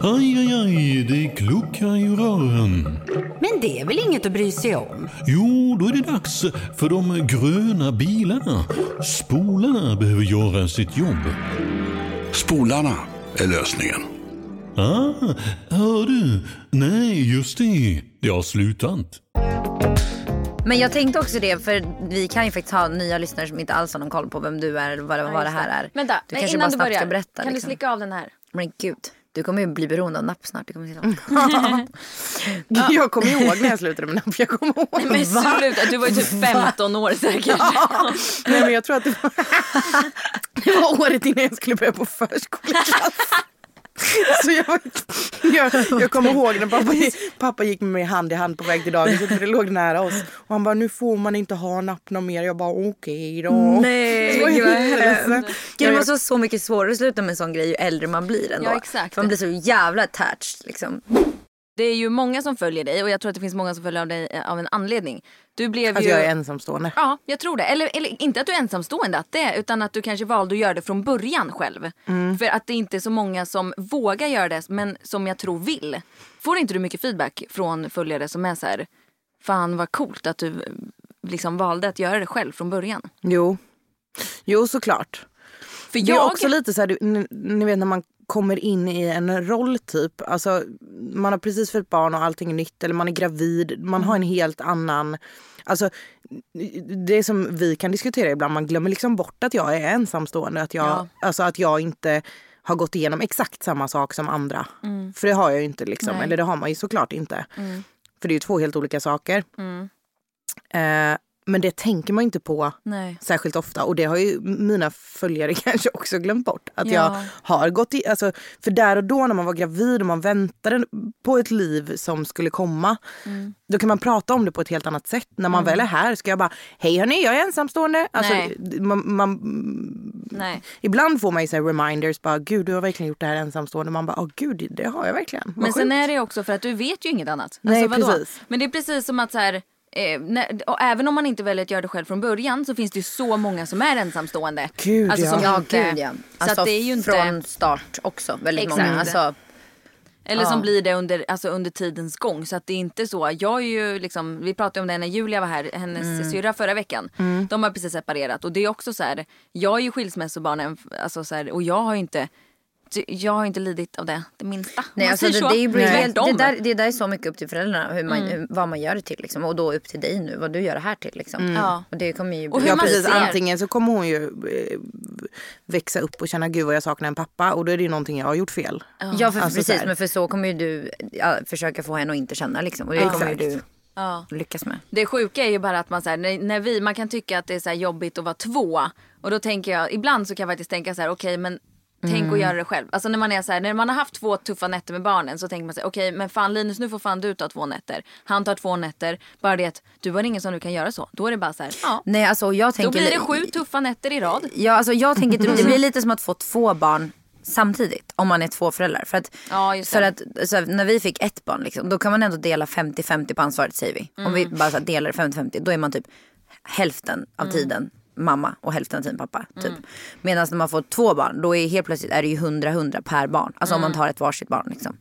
E: Aj, aj, aj, det kluckar i rören.
F: Men det är väl inget att bry sig om?
E: Jo, då är det dags för de gröna bilarna. Spolarna behöver göra sitt jobb.
G: Spolarna är lösningen.
E: Ah, hör du? Nej, just det. Det har slutat.
C: Men jag tänkte också det, för vi kan ju faktiskt ha nya lyssnare som inte alls har någon koll på vem du är eller vad, vad det här är.
D: Vänta,
C: du kanske
D: innan
C: bara
D: du börjar.
C: ska berätta.
D: kan du
C: liksom.
D: slicka av den här?
C: Men gud, du kommer ju bli beroende av napp snart. Det kommer sitta.
B: Jag kommer ihåg när jag slutade med napp. Jag kommer ihåg.
D: Men sluta, du var ju typ 15 år säkert.
B: Nej, men jag tror att det var, det var året innan jag skulle börja på förskoleklass. Så jag, jag, jag kommer ihåg när pappa, pappa gick med mig hand i hand på väg till dagis för det låg nära oss. Och han bara, nu får man inte ha napp någon mer. Jag bara, okej då.
C: Nej,
B: Så
C: gud vad det måste vara så mycket svårare att sluta med en sån grej ju äldre man blir ändå.
D: Ja, exakt.
C: För man blir så jävla attached liksom.
D: Det är ju många som följer dig och jag tror att det finns många som följer av dig eh, av en anledning. Du blev
B: Att
D: ju...
B: jag är ensamstående.
D: Ja, jag tror det. Eller, eller inte att du är ensamstående, att det, utan att du kanske valde att göra det från början själv. För att det inte är så många som vågar göra det, men som jag tror vill. Får inte du mycket feedback från följare som är så här, fan vad coolt att du eh, liksom valde att göra det själv från början?
B: Jo. Jo, såklart.
D: För
B: Det är
D: jag...
B: också lite så här, du- ni vet när man kommer in i en roll typ. Alltså, man har precis fått barn och allting är nytt eller man är gravid. Man har en helt annan... Alltså, det som vi kan diskutera ibland, man glömmer liksom bort att jag är ensamstående. Att jag,
D: Ja.
B: alltså att jag inte har gått igenom exakt samma sak som andra. För det har jag ju inte liksom.
D: Nej.
B: Eller det har man ju såklart inte. För det är ju två helt olika saker.
D: Mm.
B: Eh, men det tänker man inte på
D: Nej.
B: särskilt ofta. Och det har ju mina följare kanske också glömt bort. Att
D: Ja.
B: jag har gått i, alltså, för där och då när man var gravid och man väntade på ett liv som skulle komma.
D: Mm.
B: Då kan man prata om det på ett helt annat sätt. När man väl är här ska jag bara, hej hörni jag är ensamstående. Alltså,
D: Nej.
B: man, man,
D: Nej.
B: ibland får man ju så reminders, bara gud du har verkligen gjort det här ensamstående. Man bara, åh gud det har jag verkligen. Vad
D: Men sen
B: sjukt."
D: är det också för att du vet ju inget annat.
B: Nej,
D: vadå?
B: precis.
D: Men det är precis som att så här, eh, när, och även om man inte väljer att göra det själv från början så finns det ju så många som är ensamstående.
B: Gud,
D: alltså, som
C: Ja
D: inte,
C: gud ja.
D: Så
C: Alltså
D: att det är ju inte,
C: från start också väldigt
D: Exakt.
C: många. Alltså,
D: eller som
C: Ja.
D: blir det under, alltså, under tidens gång. Så att det är inte så. Jag är ju liksom, vi pratade om det när Julia var här, hennes
B: Mm.
D: syrra förra veckan. De har precis separerat och det är också så här, jag är ju skilsmässobarn alltså, så här, och jag har ju inte jag har inte lidit av det det minsta.
C: Nej, alltså, det,
D: så.
C: det, är ju helt, det, där, det där är så mycket upp till föräldrarna hur man, hur, vad man gör det till. Liksom. Och då upp till dig nu vad du gör det här till. Liksom.
D: Ja.
C: Och det kommer ju
D: Och hur
B: Ja
D: man
B: precis,
D: ser.
B: antingen så kommer hon ju eh, växa upp och känna gud vad jag saknar en pappa och då är det ju någonting jag har gjort fel.
C: Ja för,
B: Alltså,
C: precis men för så kommer ju du ja, försöka få henne att inte känna liksom. Och det kommer ju du
D: Ja.
C: lyckas med.
D: Det sjuka är ju bara att man, så här, när, när vi, man kan tycka att det är så här jobbigt att vara två. Och då tänker jag, ibland så kan jag faktiskt tänka så här, okej men tänk
C: Mm.
D: att göra det själv. Alltså när man är så här, när man har haft två tuffa nätter med barnen så tänker man här, okej men fan Linus nu får fan du ta två nätter. Han tar två nätter. Bara det att du har ingen som du kan göra så. Då är det bara så här, ja.
C: Nej alltså jag
D: Då
C: tänker...
D: blir det sju tuffa nätter i rad.
C: Ja alltså jag tänker typ, det blir lite som att få två barn samtidigt om man är två föräldrar. För att,
D: Ja,
C: för att här, när vi fick ett barn liksom, då kan man ändå dela 50-50 på ansvaret säger vi. Om
D: Mm.
C: vi bara så här, delar 50-50 då är man typ hälften
D: Mm.
C: av tiden mamma och hälften av tiden pappa. Typ. Medan när man får två barn då är helt plötsligt är det ju 100-100 per barn. Alltså om
D: Mm.
C: man tar ett varsitt barn liksom.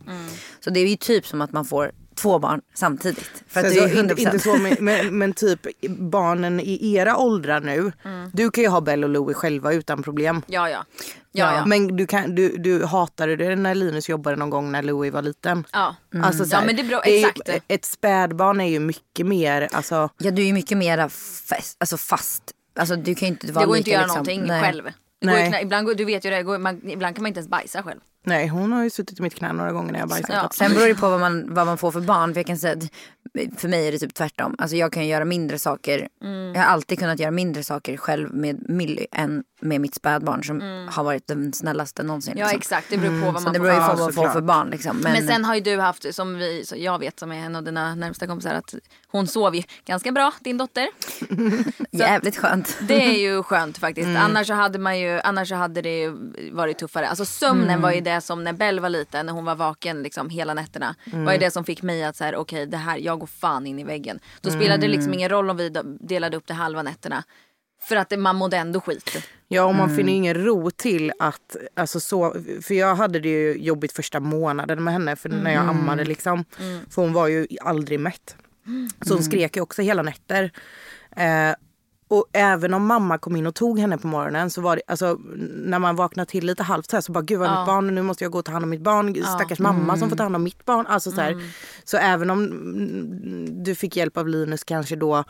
C: Så det är ju typ som att man får två barn samtidigt. För att
B: Sen
C: det är
B: så,
C: ju
B: inte,
C: 100%.
B: inte så men, men, men typ barnen i era åldrar nu.
D: Mm.
B: Du kan ju ha Bell och Louie själva utan problem.
D: Ja ja. Ja ja.
B: Men du, kan, du, du hatade det när Linus jobbade någon gång när Louie var liten.
D: ja.
B: Alltså, så
D: Ja, men det
B: är ju-
D: exakt.
B: ett spädbarn är ju mycket mer, alltså,
C: Ja du är ju mycket mera fast. Alltså fast. Alltså du kan ju inte vara
D: Det går inte att göra
C: liksom,
D: någonting
C: nej.
D: själv. Det går ju
B: Nej.
D: ibland, går- du vet ju det, går, man, ibland kan man inte ens bajsa själv.
B: nej hon har ju suttit i mitt knä några gånger när jag bajsat.
D: Ja.
C: Sen beror det på vad man, vad man får för barn. För jag kan säga att för mig är det typ tvärtom. Alltså jag kan göra mindre saker.
D: Mm.
C: Jag har alltid kunnat göra mindre saker själv med Millie än med mitt spädbarn som har varit den snällaste någonsin.
D: Mm. Ja
C: liksom.
D: exakt, det beror på vad
C: Så
D: man
C: det
D: får
C: beror ju på vad man får
B: såklart.
C: för barn liksom. Men,
D: Men sen har ju du haft, som vi, så jag vet som är en av dina närmsta kompisar, att hon sov ju ganska bra, din dotter.
C: jävligt skönt.
D: Det är ju skönt faktiskt.
C: Mm.
D: Annars, så hade man ju, annars så hade det varit tuffare. Alltså sömnen
C: Mm.
D: var ju det som när Bell var liten, när hon var vaken liksom hela nätterna.
C: Mm.
D: Var ju det som fick mig att säga okej det här, jag går fan in i väggen. Då spelade det
C: Mm.
D: liksom ingen roll om vi delade upp det halva nätterna. För att man mådde ändå skit.
B: Ja och man
C: Mm.
B: finner ingen ro till att, alltså så, för jag hade det ju jobbigt första månaden med henne för när
C: Mm.
B: jag ammade liksom. För hon var ju aldrig mätt. Så hon
C: Mm.
B: skrek ju också hela nätter. Eh, och även om mamma kom in och tog henne på morgonen så var det, alltså när man vaknade till lite halvt så här så bara gud vad är mitt barn nu måste jag gå och ta hand om mitt barn. Stackars mamma som får ta hand om mitt barn. Alltså så här. Så även om mm, du fick hjälp av Linus kanske då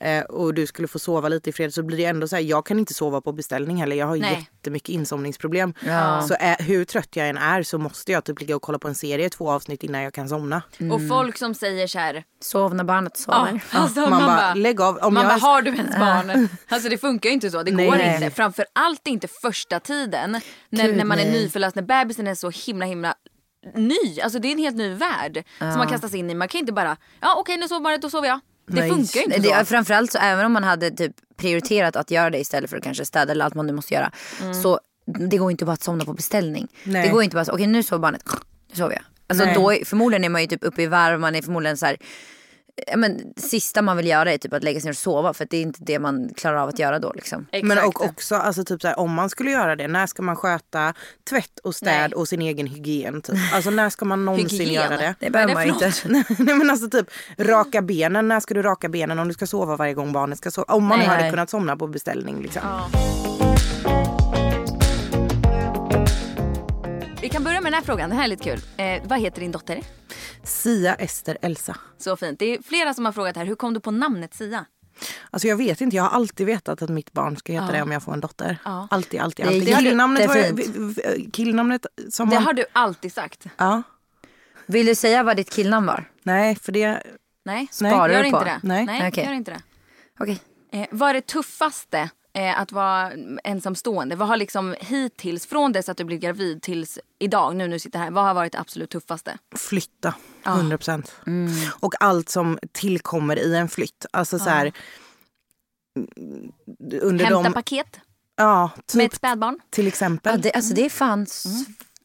B: eh, och du skulle få sova lite i fred så blir det ändå så här, jag kan inte sova på beställning heller. Jag har
D: Nej.
B: jättemycket insomningsproblem.
C: Ja.
B: Så är, hur trött jag än är så måste jag typ ligga och kolla på en serie två avsnitt innan jag kan somna.
D: Och folk som säger så här,
C: Sov när barnet
D: ja,
C: sover.
D: alltså,
B: man, bara, lägg av. Om
D: man
B: jag,
D: bara, har du ens barn? Alltså det funkar ju inte så. Det
B: Nej.
D: går
B: Nej.
D: inte. Framförallt inte första tiden. När,
C: Gud,
D: när man är nyförlöst, när bebisen är så himla himla ny. Alltså det är en helt ny värld som man kastas in i. Man kan inte bara, ja okej nu sover barnet, då sover jag. Det
B: Nej.
D: funkar ju inte så.
C: framförallt så även om man hade typ prioriterat att göra det istället för att kanske städa eller allt man nu måste göra. Så det går inte bara att somna på beställning.
B: Nej.
C: Det går inte bara så, okej nu sover barnet, nu sover jag. Alltså
B: Nej.
C: då, förmodligen är man ju typ uppe i varv, man är förmodligen så här, men sista man vill göra är typ att lägga sig ner och sova för att det är inte det man klarar av att göra då liksom.
B: Men och också alltså typ så här, om man skulle göra det, när ska man sköta tvätt och städ
D: Nej.
B: och sin egen hygien? Typ? Alltså när ska man någonsin
D: Hygien?
B: göra det?
C: Det behöver man ju inte.
B: Nej men alltså typ raka benen, när ska du raka benen om du ska sova varje gång barnet ska sova? Om man
C: Nej.
B: hade kunnat somna på beställning liksom.
D: Vi kan börja med den här frågan, den här är lite kul. Eh, vad heter din dotter?
B: Sia, Ester, Elsa.
D: Så fint. Det är flera som har frågat här, hur kom du på namnet Sia?
B: Alltså jag vet inte, jag har alltid vetat att mitt barn ska heta det om jag får en dotter.
D: Ja.
B: Alltid, alltid,
C: Det är
B: alltid. Killnamnet, var,
C: jättefint.
B: v- v- killnamnet som
D: Det
B: man...
D: har du alltid sagt.
B: Ja.
C: Vill du säga vad ditt killnamn var?
B: Nej, för det...
D: Nej,
C: Sparar
D: gör
C: du
D: inte
C: på?
D: det.
B: Nej.
D: Nej,
C: Okej.
D: gör inte det.
C: Okej.
D: Eh, vad är det tuffaste eh, att vara ensamstående? Vad har liksom hittills, från dess att du blev gravid tills idag, nu när du sitter här, vad har varit det absolut tuffaste?
B: Flytta, 100 procent.
C: Mm.
B: Och allt som tillkommer i en flytt. Alltså så här, under
D: Hämta
B: de,
D: paket
B: ja,
D: med
B: typ
D: ett spädbarn?
B: till exempel.
C: Ja, det, alltså det är fan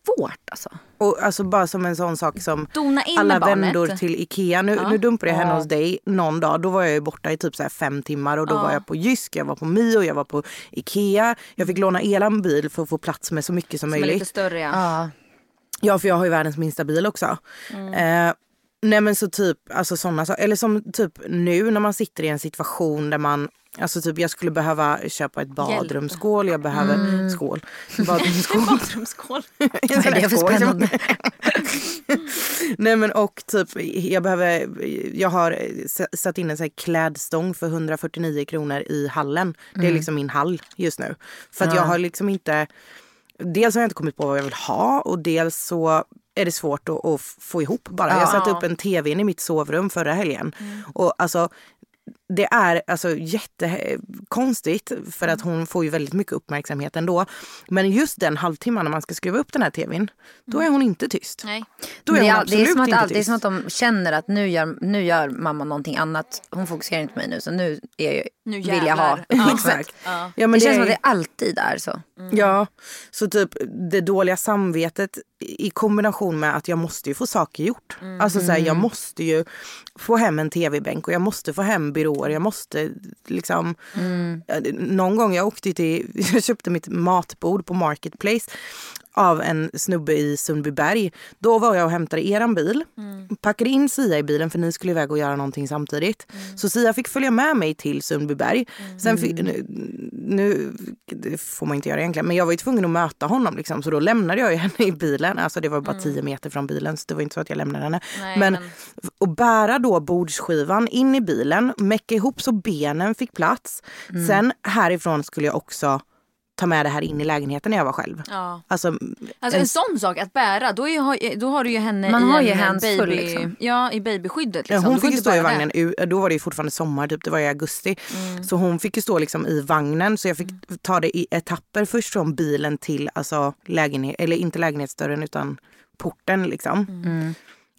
C: svårt alltså.
B: Och alltså bara som en sån sak som
D: Dona in
B: alla vändor till Ikea. Nu, nu dumpade jag henne hos dig någon dag. Då var jag ju borta i typ så här fem timmar och då var jag på Jysk, jag var på Mio, jag var på Ikea. Jag fick låna eran bil för att få plats med så mycket som,
D: Som är
B: möjligt.
D: lite större ja.
C: Ja.
B: Ja, för jag har ju världens minsta bil också. Eh, nej men så typ, alltså sådana saker. Eller som typ nu när man sitter i en situation där man Alltså typ jag skulle behöva köpa ett badrumsskål, jag behöver skål. Badrumsskål.
D: Badrumsskål.
B: En sån
C: Vad är
B: där
C: det för
B: skål som-? Nej men och typ jag behöver, jag har satt in en sån här klädstång för 149 kronor i hallen. Det är liksom min hall just nu. För att jag har liksom inte, dels har jag inte kommit på vad jag vill ha och dels så är det svårt att, att få ihop bara. Jag satte upp en tv i mitt sovrum förra helgen. Och alltså det är alltså jättekonstigt för att hon får ju väldigt mycket uppmärksamhet ändå. Men just den halvtimman när man ska skruva upp den här tvn, då är hon inte tyst.
D: Nej.
B: Då är
C: det,
B: hon
C: är, det, är
B: absolut
C: som att,
B: inte
C: all- det är
B: tyst.
C: som att de känner att nu gör, nu gör mamma någonting annat. Hon fokuserar inte på mig nu så nu, är jag,
D: Nu
C: vill jag ha.
D: Ja.
B: Exakt.
D: Ja.
B: Ja, men
C: det, känns
B: är-
C: som att det alltid är så.
B: Ja, så typ det dåliga samvetet i kombination med att jag måste ju få saker gjort. Alltså så här, jag måste ju få hem en tv-bänk och jag måste få hem byråer. Jag måste liksom... Eh, Någon gång jag åkte till, jag köpte mitt matbord på Marketplace av en snubbe i Sundbyberg. Då var jag och hämtade eran bil, packade in Sia i bilen för ni skulle iväg och göra någonting samtidigt. Så Sia fick följa med mig till Sundbyberg. Sen fick, nu, nu det får man inte göra egentligen, men jag var ju tvungen att möta honom liksom, så då lämnade jag henne i bilen. Alltså det var bara 10 meter från bilen så det var inte så att jag lämnade henne.
D: Nej,
B: men,
D: men-
B: och bära då bordsskivan in i bilen, mecka ihop så benen fick plats. Sen härifrån skulle jag också ta med det här in i lägenheten när jag var själv.
D: Ja.
B: Alltså,
D: Alltså en sån sak att bära, då, är, då har du ju henne
C: Man
D: i
C: har
D: en
C: ju
D: en
C: hands full,
D: baby,
C: liksom.
D: ja, i babyskyddet.
B: Ja,
D: Liksom.
B: hon
D: Du får
B: fick ju stå i vagnen, u- då var det ju fortfarande sommar, typ, det var i augusti. Så hon fick ju stå liksom i vagnen så jag fick ta det i etapper först från bilen till alltså lägenhet, eller inte lägenhetsdörren utan porten liksom.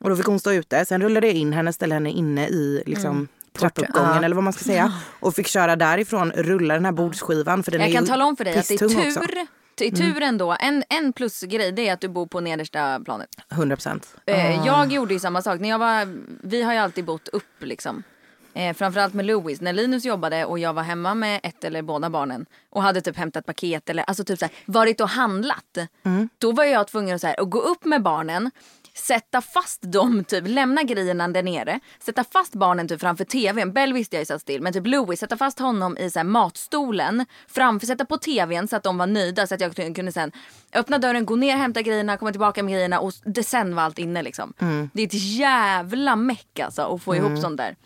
B: Och då fick hon stå ute, sen rullade jag in henne, ställde henne inne i liksom trappuppgången
C: Ja.
B: eller vad man ska säga. Och fick köra därifrån, rulla den här bordsskivan för den
D: Jag
B: är
D: kan tala om för dig att det är tur,
B: också. Mm.
D: är tur ändå. En, en plusgrej det är att du bor på nedersta planet.
B: 100 procent.
D: Eh, Jag gjorde ju samma sak. När jag var, vi har ju alltid bott upp liksom. Eh, framförallt med Louis. När Linus jobbade och jag var hemma med ett eller båda barnen och hade typ hämtat paket eller alltså typ så här, varit och handlat. Då var jag tvungen att, så här, att gå upp med barnen sätta fast dem, typ lämna grejerna där nere, sätta fast barnen typ framför tvn. Bell visste jag ju satt still, men typ Louis, sätta fast honom i så här matstolen, framför, sätta på tvn så att de var nöjda så att jag kunde sen öppna dörren, gå ner, hämta grejerna, komma tillbaka med grejerna och det sen var allt inne liksom. Det är ett jävla meck alltså att få ihop sånt där.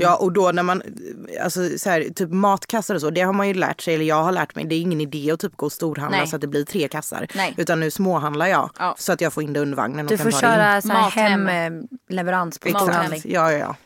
B: Ja och då när man, alltså så här, typ matkassar och så, det har man ju lärt sig, eller jag har lärt mig, det är ingen idé att typ gå och storhandla
D: Nej.
B: så att det blir tre kassar.
D: Nej.
B: Utan nu småhandlar jag
D: Ja.
B: så att jag får in det under vagnen och
C: Du
B: kan
C: får
B: ta det.
C: Köra så här hemleverans på
B: Exakt.
C: storhandling.
B: Ja, ja, ja.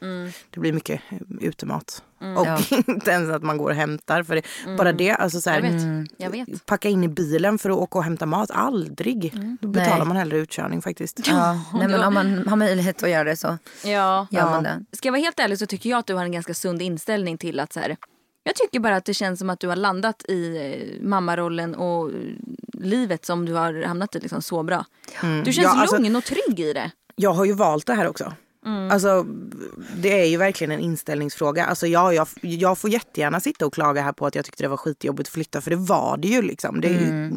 B: Det blir mycket utemat. Och
C: Ja.
B: inte ens att man går och hämtar. För det, Bara det, alltså så här,
D: Jag vet, jag vet.
B: packa in i bilen för att åka och hämta mat, aldrig. Då betalar
C: Nej.
B: man hellre utkörning faktiskt.
C: Ja, nej, men om man har möjlighet att göra det så
D: Ja.
C: gör man det.
D: Ska jag vara helt ärlig så tycker jag att du har en ganska sund inställning till att så här, jag tycker bara att det känns som att du har landat i eh, mammarollen och eh, livet som du har hamnat i liksom så bra. Du känns
B: Ja, alltså-
D: lugn och trygg i det.
B: Jag har ju valt det här också. Alltså, det är ju verkligen en inställningsfråga. Alltså, ja, jag, jag får jättegärna sitta och klaga här på att jag tyckte det var skitjobbigt att flytta, för det var det ju. Liksom. Det är ju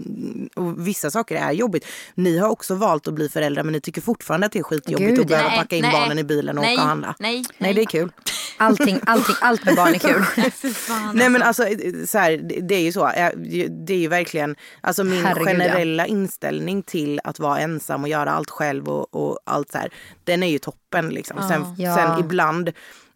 B: vissa saker är jobbigt. Ni har också valt att bli föräldrar, men ni tycker fortfarande att det är skitjobbigt
C: Gud,
B: att behöva
D: nej,
B: packa in
D: nej,
B: barnen i bilen och
D: nej,
B: åka och handla.
D: nej,
B: nej, det är kul.
C: Allting, allting, allt med barn är kul.
B: Nej men alltså så här, det- är ju så. Det är ju verkligen alltså min
C: Herregud, ja.
B: generella inställning till att vara ensam och göra allt själv och, och allt så här. Den är ju toppen liksom. Sen,
C: Ja.
B: sen ibland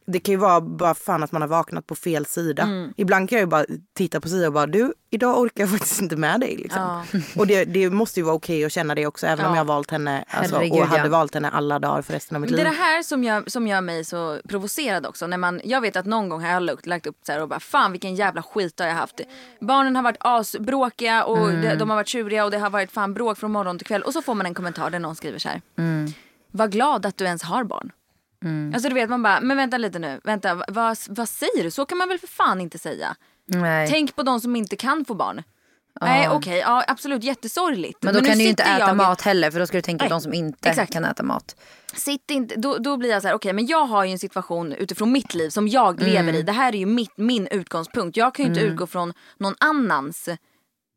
B: det kan ju vara bara fan att man har vaknat på fel sida.
C: Mm.
B: Ibland kan jag ju bara titta på sidan och bara du, idag orkar jag faktiskt inte med dig. Liksom. Och det, det måste ju vara okej att känna det också även om jag har valt henne alltså,
C: Herregud,
B: och hade
C: ja.
B: valt henne alla dagar för resten av mitt
D: Men det är
B: liv.
D: det här som gör, som gör mig så provocerad också. När man, jag vet att någon gång har jag lagt, lagt upp så här och bara fan vilken jävla skit har jag haft. Barnen har varit asbråkiga och
C: Mm.
D: de, de har varit tjuriga och det har varit fan bråk från morgon till kväll. Och så får man en kommentar där någon skriver så här.
C: Mm.
D: Var glad att du ens har barn. Alltså du vet man bara, men vänta lite nu, vänta vad, vad säger du? Så kan man väl för fan inte säga.
C: Nej.
D: Tänk på de som inte kan få barn. Nej okej, ja absolut jättesorgligt.
C: men då
D: nu
C: kan du ju inte äta
D: jag-
C: mat heller för då ska du tänka på de som inte
D: exakt.
C: kan äta mat.
D: Sitt inte, då, då blir jag så här, okej men jag har ju en situation utifrån mitt liv som jag
C: Mm.
D: lever i. Det här är ju mitt, min utgångspunkt. Jag kan ju inte utgå från någon annans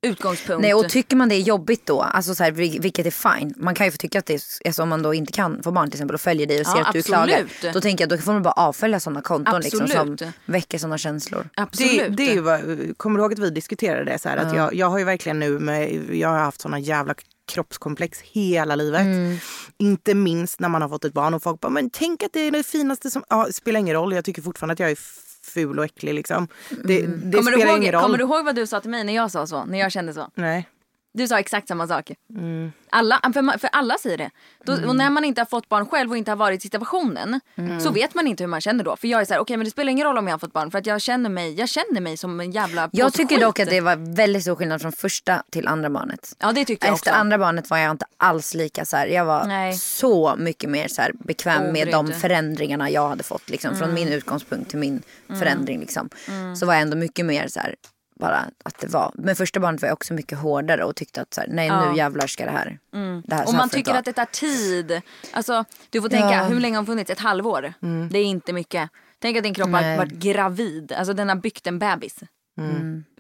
D: utgångspunkt.
C: Nej och tycker man det är jobbigt då, alltså så här, vil- vilket är fine. Man kan ju få tycka att det är, alltså om man då inte kan få barn till exempel och följer dig och ser
D: Ja,
C: att du
D: absolut.
C: klagar. Då tänker jag då får man bara avfölja sådana konton liksom, som väcker sådana känslor.
D: Absolut.
B: Det, det är ju kommer du ihåg att vi diskuterade det så här, att jag, jag har ju verkligen nu med, jag har haft såna jävla kroppskomplex hela livet.
C: Mm.
B: Inte minst när man har fått ett barn och folk bara, men tänk att det är det finaste som, ja, spelar ingen roll. Jag tycker fortfarande att jag är ful och äcklig liksom. Det, det
D: kommer, du
B: spelar
D: ihåg,
B: ingen roll.
D: kommer du ihåg vad du sa till mig när jag sa så? När jag kände så?
B: Nej.
D: Du sa exakt samma sak.
B: Mm.
D: Alla, för, för alla säger det. Då, Och när man inte har fått barn själv och inte har varit i situationen
B: Mm.
D: så vet man inte hur man känner då. För jag är så här, okej men det spelar ingen roll om jag har fått barn för att jag känner mig, jag känner mig som en jävla
C: Jag tycker dock att det var väldigt stor skillnad från första till andra barnet.
D: Ja det tyckte jag
C: Efter
D: också.
C: andra barnet var jag inte alls lika så här. Jag var
D: Nej.
C: så mycket mer så här bekväm med de förändringarna jag hade fått. Liksom, Från min utgångspunkt till min förändring. Liksom. Så var jag ändå mycket mer så här. Bara att det var. Men första barnet var jag också mycket hårdare och tyckte att så här, nej nu jävlar ska det här. Det här
D: Och man tycker
C: vara.
D: att det tar tid. Alltså, du får tänka,
C: Ja.
D: hur länge har hon funnits? Ett halvår? Det är inte mycket. Tänk att din kropp har
C: Nej.
D: varit gravid. Alltså den har byggt en bebis.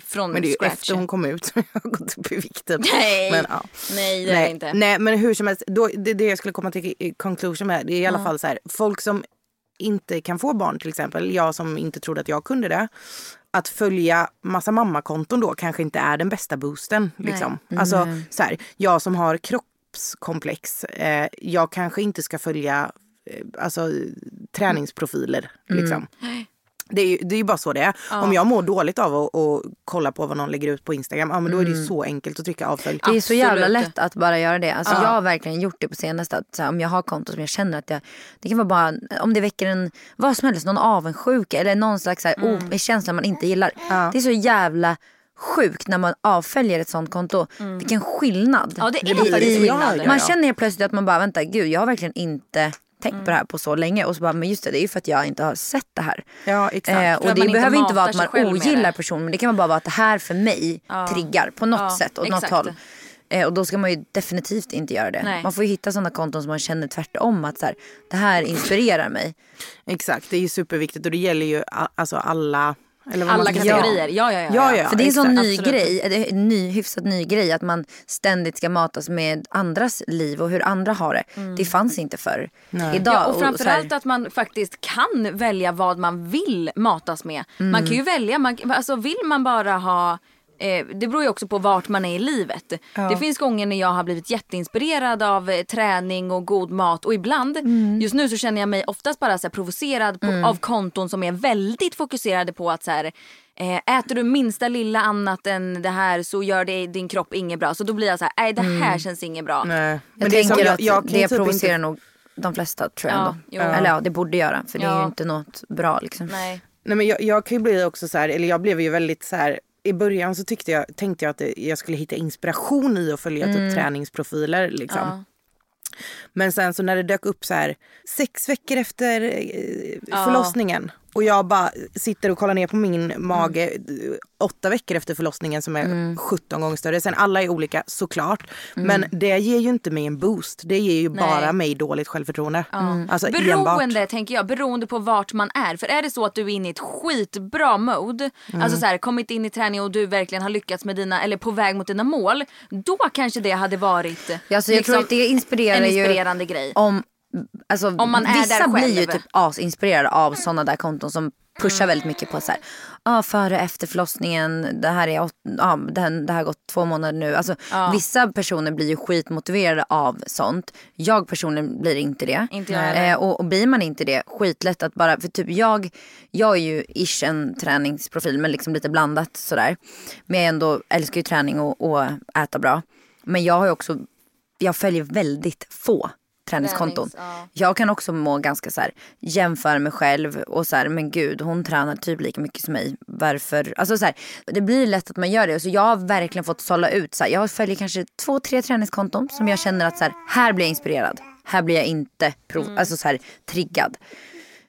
D: Från
B: Men det är ju
D: scratch.
B: efter hon kom ut som jag har gått upp i vikt. typ.
D: Nej.
B: Men, ja.
D: Nej det är det
B: Nej,
D: inte.
B: nej men hur som helst, då, det, det jag skulle komma till i conclusion med det är i alla fall så här, folk som inte kan få barn till exempel, jag som inte trodde att jag kunde det. Att följa massa mammakonton då kanske inte är den bästa boosten. Liksom. Alltså så här, jag som har kroppskomplex, eh, jag kanske inte ska följa eh, alltså, träningsprofiler. Liksom. Det är, ju, det är ju bara så det är. Om jag mår dåligt av att, att kolla på vad någon lägger ut på Instagram, ja, men då är det ju så enkelt att trycka avfölj.
C: Det är så jävla lätt att bara göra det. Alltså Jag har verkligen gjort det på senaste. Att, så här, om jag har konto som jag känner att jag, det kan vara bara om det väcker en, vad som helst, någon avundsjuka eller någon slags så här,
D: Mm.
C: oh, känsla man inte gillar. Det är så jävla sjukt när man avföljer ett sånt konto. Vilken skillnad.
D: Mm. Ja, det är
C: i-
D: faktiskt
C: i-
D: skillnad.
C: Man
B: Ja.
C: känner helt plötsligt att man bara, vänta gud jag har verkligen inte tänkt på det här på så länge. Och så bara, men just det, det är ju för att jag inte har sett det här.
B: Ja, exakt.
C: Eh, och det behöver inte vara att man ogillar personen men det kan bara vara att det här för mig triggar på något
D: Ja,
C: sätt åt något håll. Eh, och då ska man ju definitivt inte göra det.
D: Nej.
C: Man får ju hitta sådana konton som man känner tvärtom att så här, det här inspirerar mig.
B: Exakt, det är ju superviktigt och det gäller ju alltså alla... Eller vad
D: Alla
B: man
D: kategorier. Ja, ja, ja.
B: Ja, ja,
C: För det är en sån ny
D: Absolut.
C: grej, det är en ny, hyfsat ny grej att man ständigt ska matas med andras liv och hur andra har det. Det fanns inte förr. Idag,
D: Mm. Ja, och
C: så här-
D: framförallt att man faktiskt kan välja vad man vill matas med. Man
C: Mm.
D: kan ju välja, man, alltså vill man bara ha Eh, det beror ju också på vart man är i livet. Det finns gånger när jag har blivit jätteinspirerad av eh, träning och god mat och ibland,
C: Mm.
D: just nu så känner jag mig oftast bara så här provocerad på, av konton som är väldigt fokuserade på att så här, eh, äter du minsta lilla annat än det här så gör det din kropp inget bra. Så då blir jag så här, nej det här känns inget bra.
B: Nej.
C: Jag
B: Men det
C: tänker
B: jag,
C: att
B: jag ju
C: det
B: typ
C: provocerar
B: inte,
C: nog de flesta tror jag
D: Ja,
C: ändå.
D: jo.
C: Eller ja, det borde göra för det är ju
D: Ja.
C: inte något bra liksom.
D: Nej.
B: nej, men jag, jag kan ju bli också så här, eller jag blev ju väldigt så här i början så tyckte jag, tänkte jag att jag skulle hitta inspiration i att följa typ träningsprofiler. Liksom.
D: Ja.
B: Men sen så när det dök upp så här sex veckor efter eh, förlossningen och jag bara sitter och kollar ner på min mage eh, åtta veckor efter förlossningen som är 17 gånger större. Sen alla är olika såklart. Men det ger ju inte mig en boost. Det ger ju bara mig dåligt självförtroende. Alltså enbart.
D: Beroende tänker jag, beroende på vart man är. För är det så att du är inne i ett skitbra mode,
C: Mm.
D: alltså så här, kommit in i träning och du verkligen har lyckats med dina, eller på väg mot dina mål. Då kanske det hade varit
C: Ja, alltså jag tror att det inspirerar
D: en
C: ju
D: inspirerande grej.
C: om Alltså,
D: Om man är
C: vissa
D: där
C: blir ju
D: själv.
C: typ asinspirerade av sådana där konton som pushar väldigt mycket på så här, ah, före efter förlossningen, det här är åt, ah, det, det här har gått två månader nu. Alltså, Vissa personer blir ju skitmotiverade av sånt. Jag personligen blir inte det.
D: Inte
C: eh, och, och blir man inte det, skitlätt att bara, för typ jag, jag är ju ish en träningsprofil men liksom lite blandat sådär. Men jag ändå älskar ju träning och, och äta bra. Men jag har ju också, jag följer väldigt få träningskonton.
D: Tränings, ja.
C: Jag kan också må ganska så här, jämföra mig själv och så här, men gud hon tränar typ lika mycket som mig. Varför? Alltså så här, det blir lätt att man gör det. Så jag har verkligen fått sålla ut. Så här, jag följer kanske två, tre träningskonton som jag känner att så här, här blir jag inspirerad. Här blir jag inte prov, alltså så här, triggad.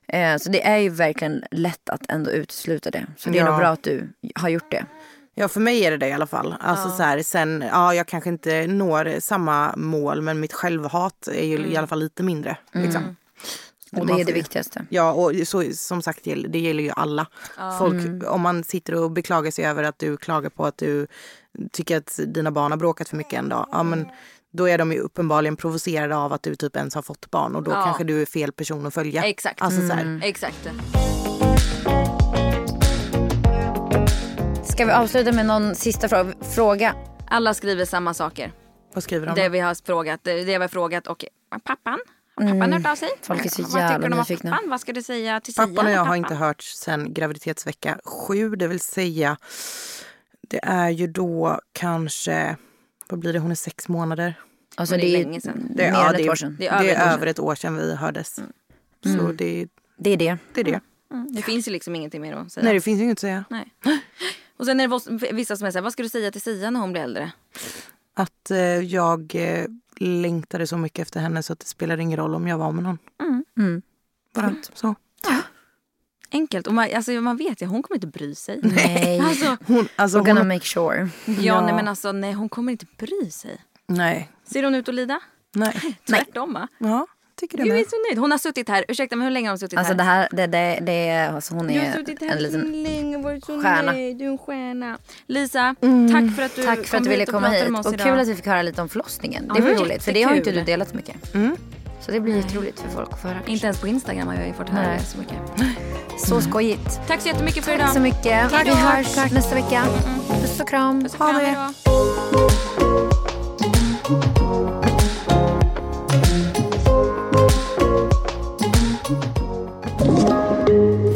C: Eh, så det är ju verkligen lätt att ändå utesluta det. Så det är
B: Ja.
C: nog bra att du har gjort det.
B: Ja för mig är det det i alla fall. Alltså så här, sen, ja jag kanske inte når samma mål men mitt självhat är ju i alla fall lite mindre. Liksom.
C: Och
B: Man
C: det är det viktigaste.
B: Ja och så, som sagt det gäller- ju alla. Folk, Om man sitter och beklagar sig över att du klagar på att du tycker att dina barn har bråkat för mycket en dag. Ja, men då är de ju uppenbarligen provocerade av att du typ ens har fått barn och då
D: Ja.
B: kanske du är fel person att följa.
D: Exakt.
B: Alltså, så här,
C: Mm.
D: Exakt.
C: Ska vi avsluta med någon sista fråga? fråga?
D: Alla skriver samma saker.
B: Vad skriver de?
D: Det vi har frågat, det vi har frågat och pappan. Har pappan hört av sig?
C: Mm. Folk är så
D: Vad tycker
C: jävla
D: du om
C: nyfikna.
D: Pappan? Vad ska du säga till Sia?
B: Pappan och jag har inte hört sen graviditetsvecka sju, det vill säga det är ju då kanske, vad blir det, hon är sex månader.
C: Alltså
D: det är
C: det är
D: länge sedan.
B: Det,
C: mer
B: ja,
C: än
B: det,
C: ett
B: är-
C: år sedan.
B: Det
D: Det
B: är,
D: är över ett år
B: över ett år sedan vi hördes. Så det,
C: Det är det.
B: det är det.
D: Det finns ju liksom ingenting mer att säga.
B: Nej det finns ju inget att säga.
D: Nej. Och sen är det vissa som är vad ska du säga till Sia när hon blir äldre?
B: Att eh, jag eh, längtade så mycket efter henne så att det spelar ingen roll om jag var med någon.
C: Mm.
B: Bara så.
D: Enkelt. Och man, alltså, man vet ju, hon kommer inte bry sig.
C: Nej.
D: Alltså,
B: Hon, alltså,
C: We're gonna
B: hon,
C: make sure.
D: ja, nej men alltså nej hon kommer inte bry sig.
B: nej,
D: Ser hon ut att lida?
B: nej.
D: Tvärtom va?
B: Ja, tycker det
D: Du är så nöjd. Hon har suttit här, ursäkta men hur länge har hon suttit
C: Alltså
D: här?
C: det här, det, det, det alltså hon
D: Du har
C: är
D: suttit här
C: en
D: så
C: liten...
D: länge och varit så
C: stjärna.
D: nöjd. Du är en stjärna. Lisa,
B: Mm.
D: tack för att du
C: Tack för
D: kom
C: att du ville
D: hit och
C: komma hit. Och
D: idag.
C: kul att vi fick höra lite om förlossningen. Det var roligt för det har ju inte du delat så mycket. Så det blir jätteroligt för folk att få höra.
D: Inte ens på Instagram har jag ju fått höra
C: Nej.
D: så mycket.
C: Så skojigt.
D: Tack så jättemycket för idag.
C: Tack så mycket.
D: Tack.
C: Vi hörs nästa vecka. Puss och kram.
D: Puss och kram, hej då.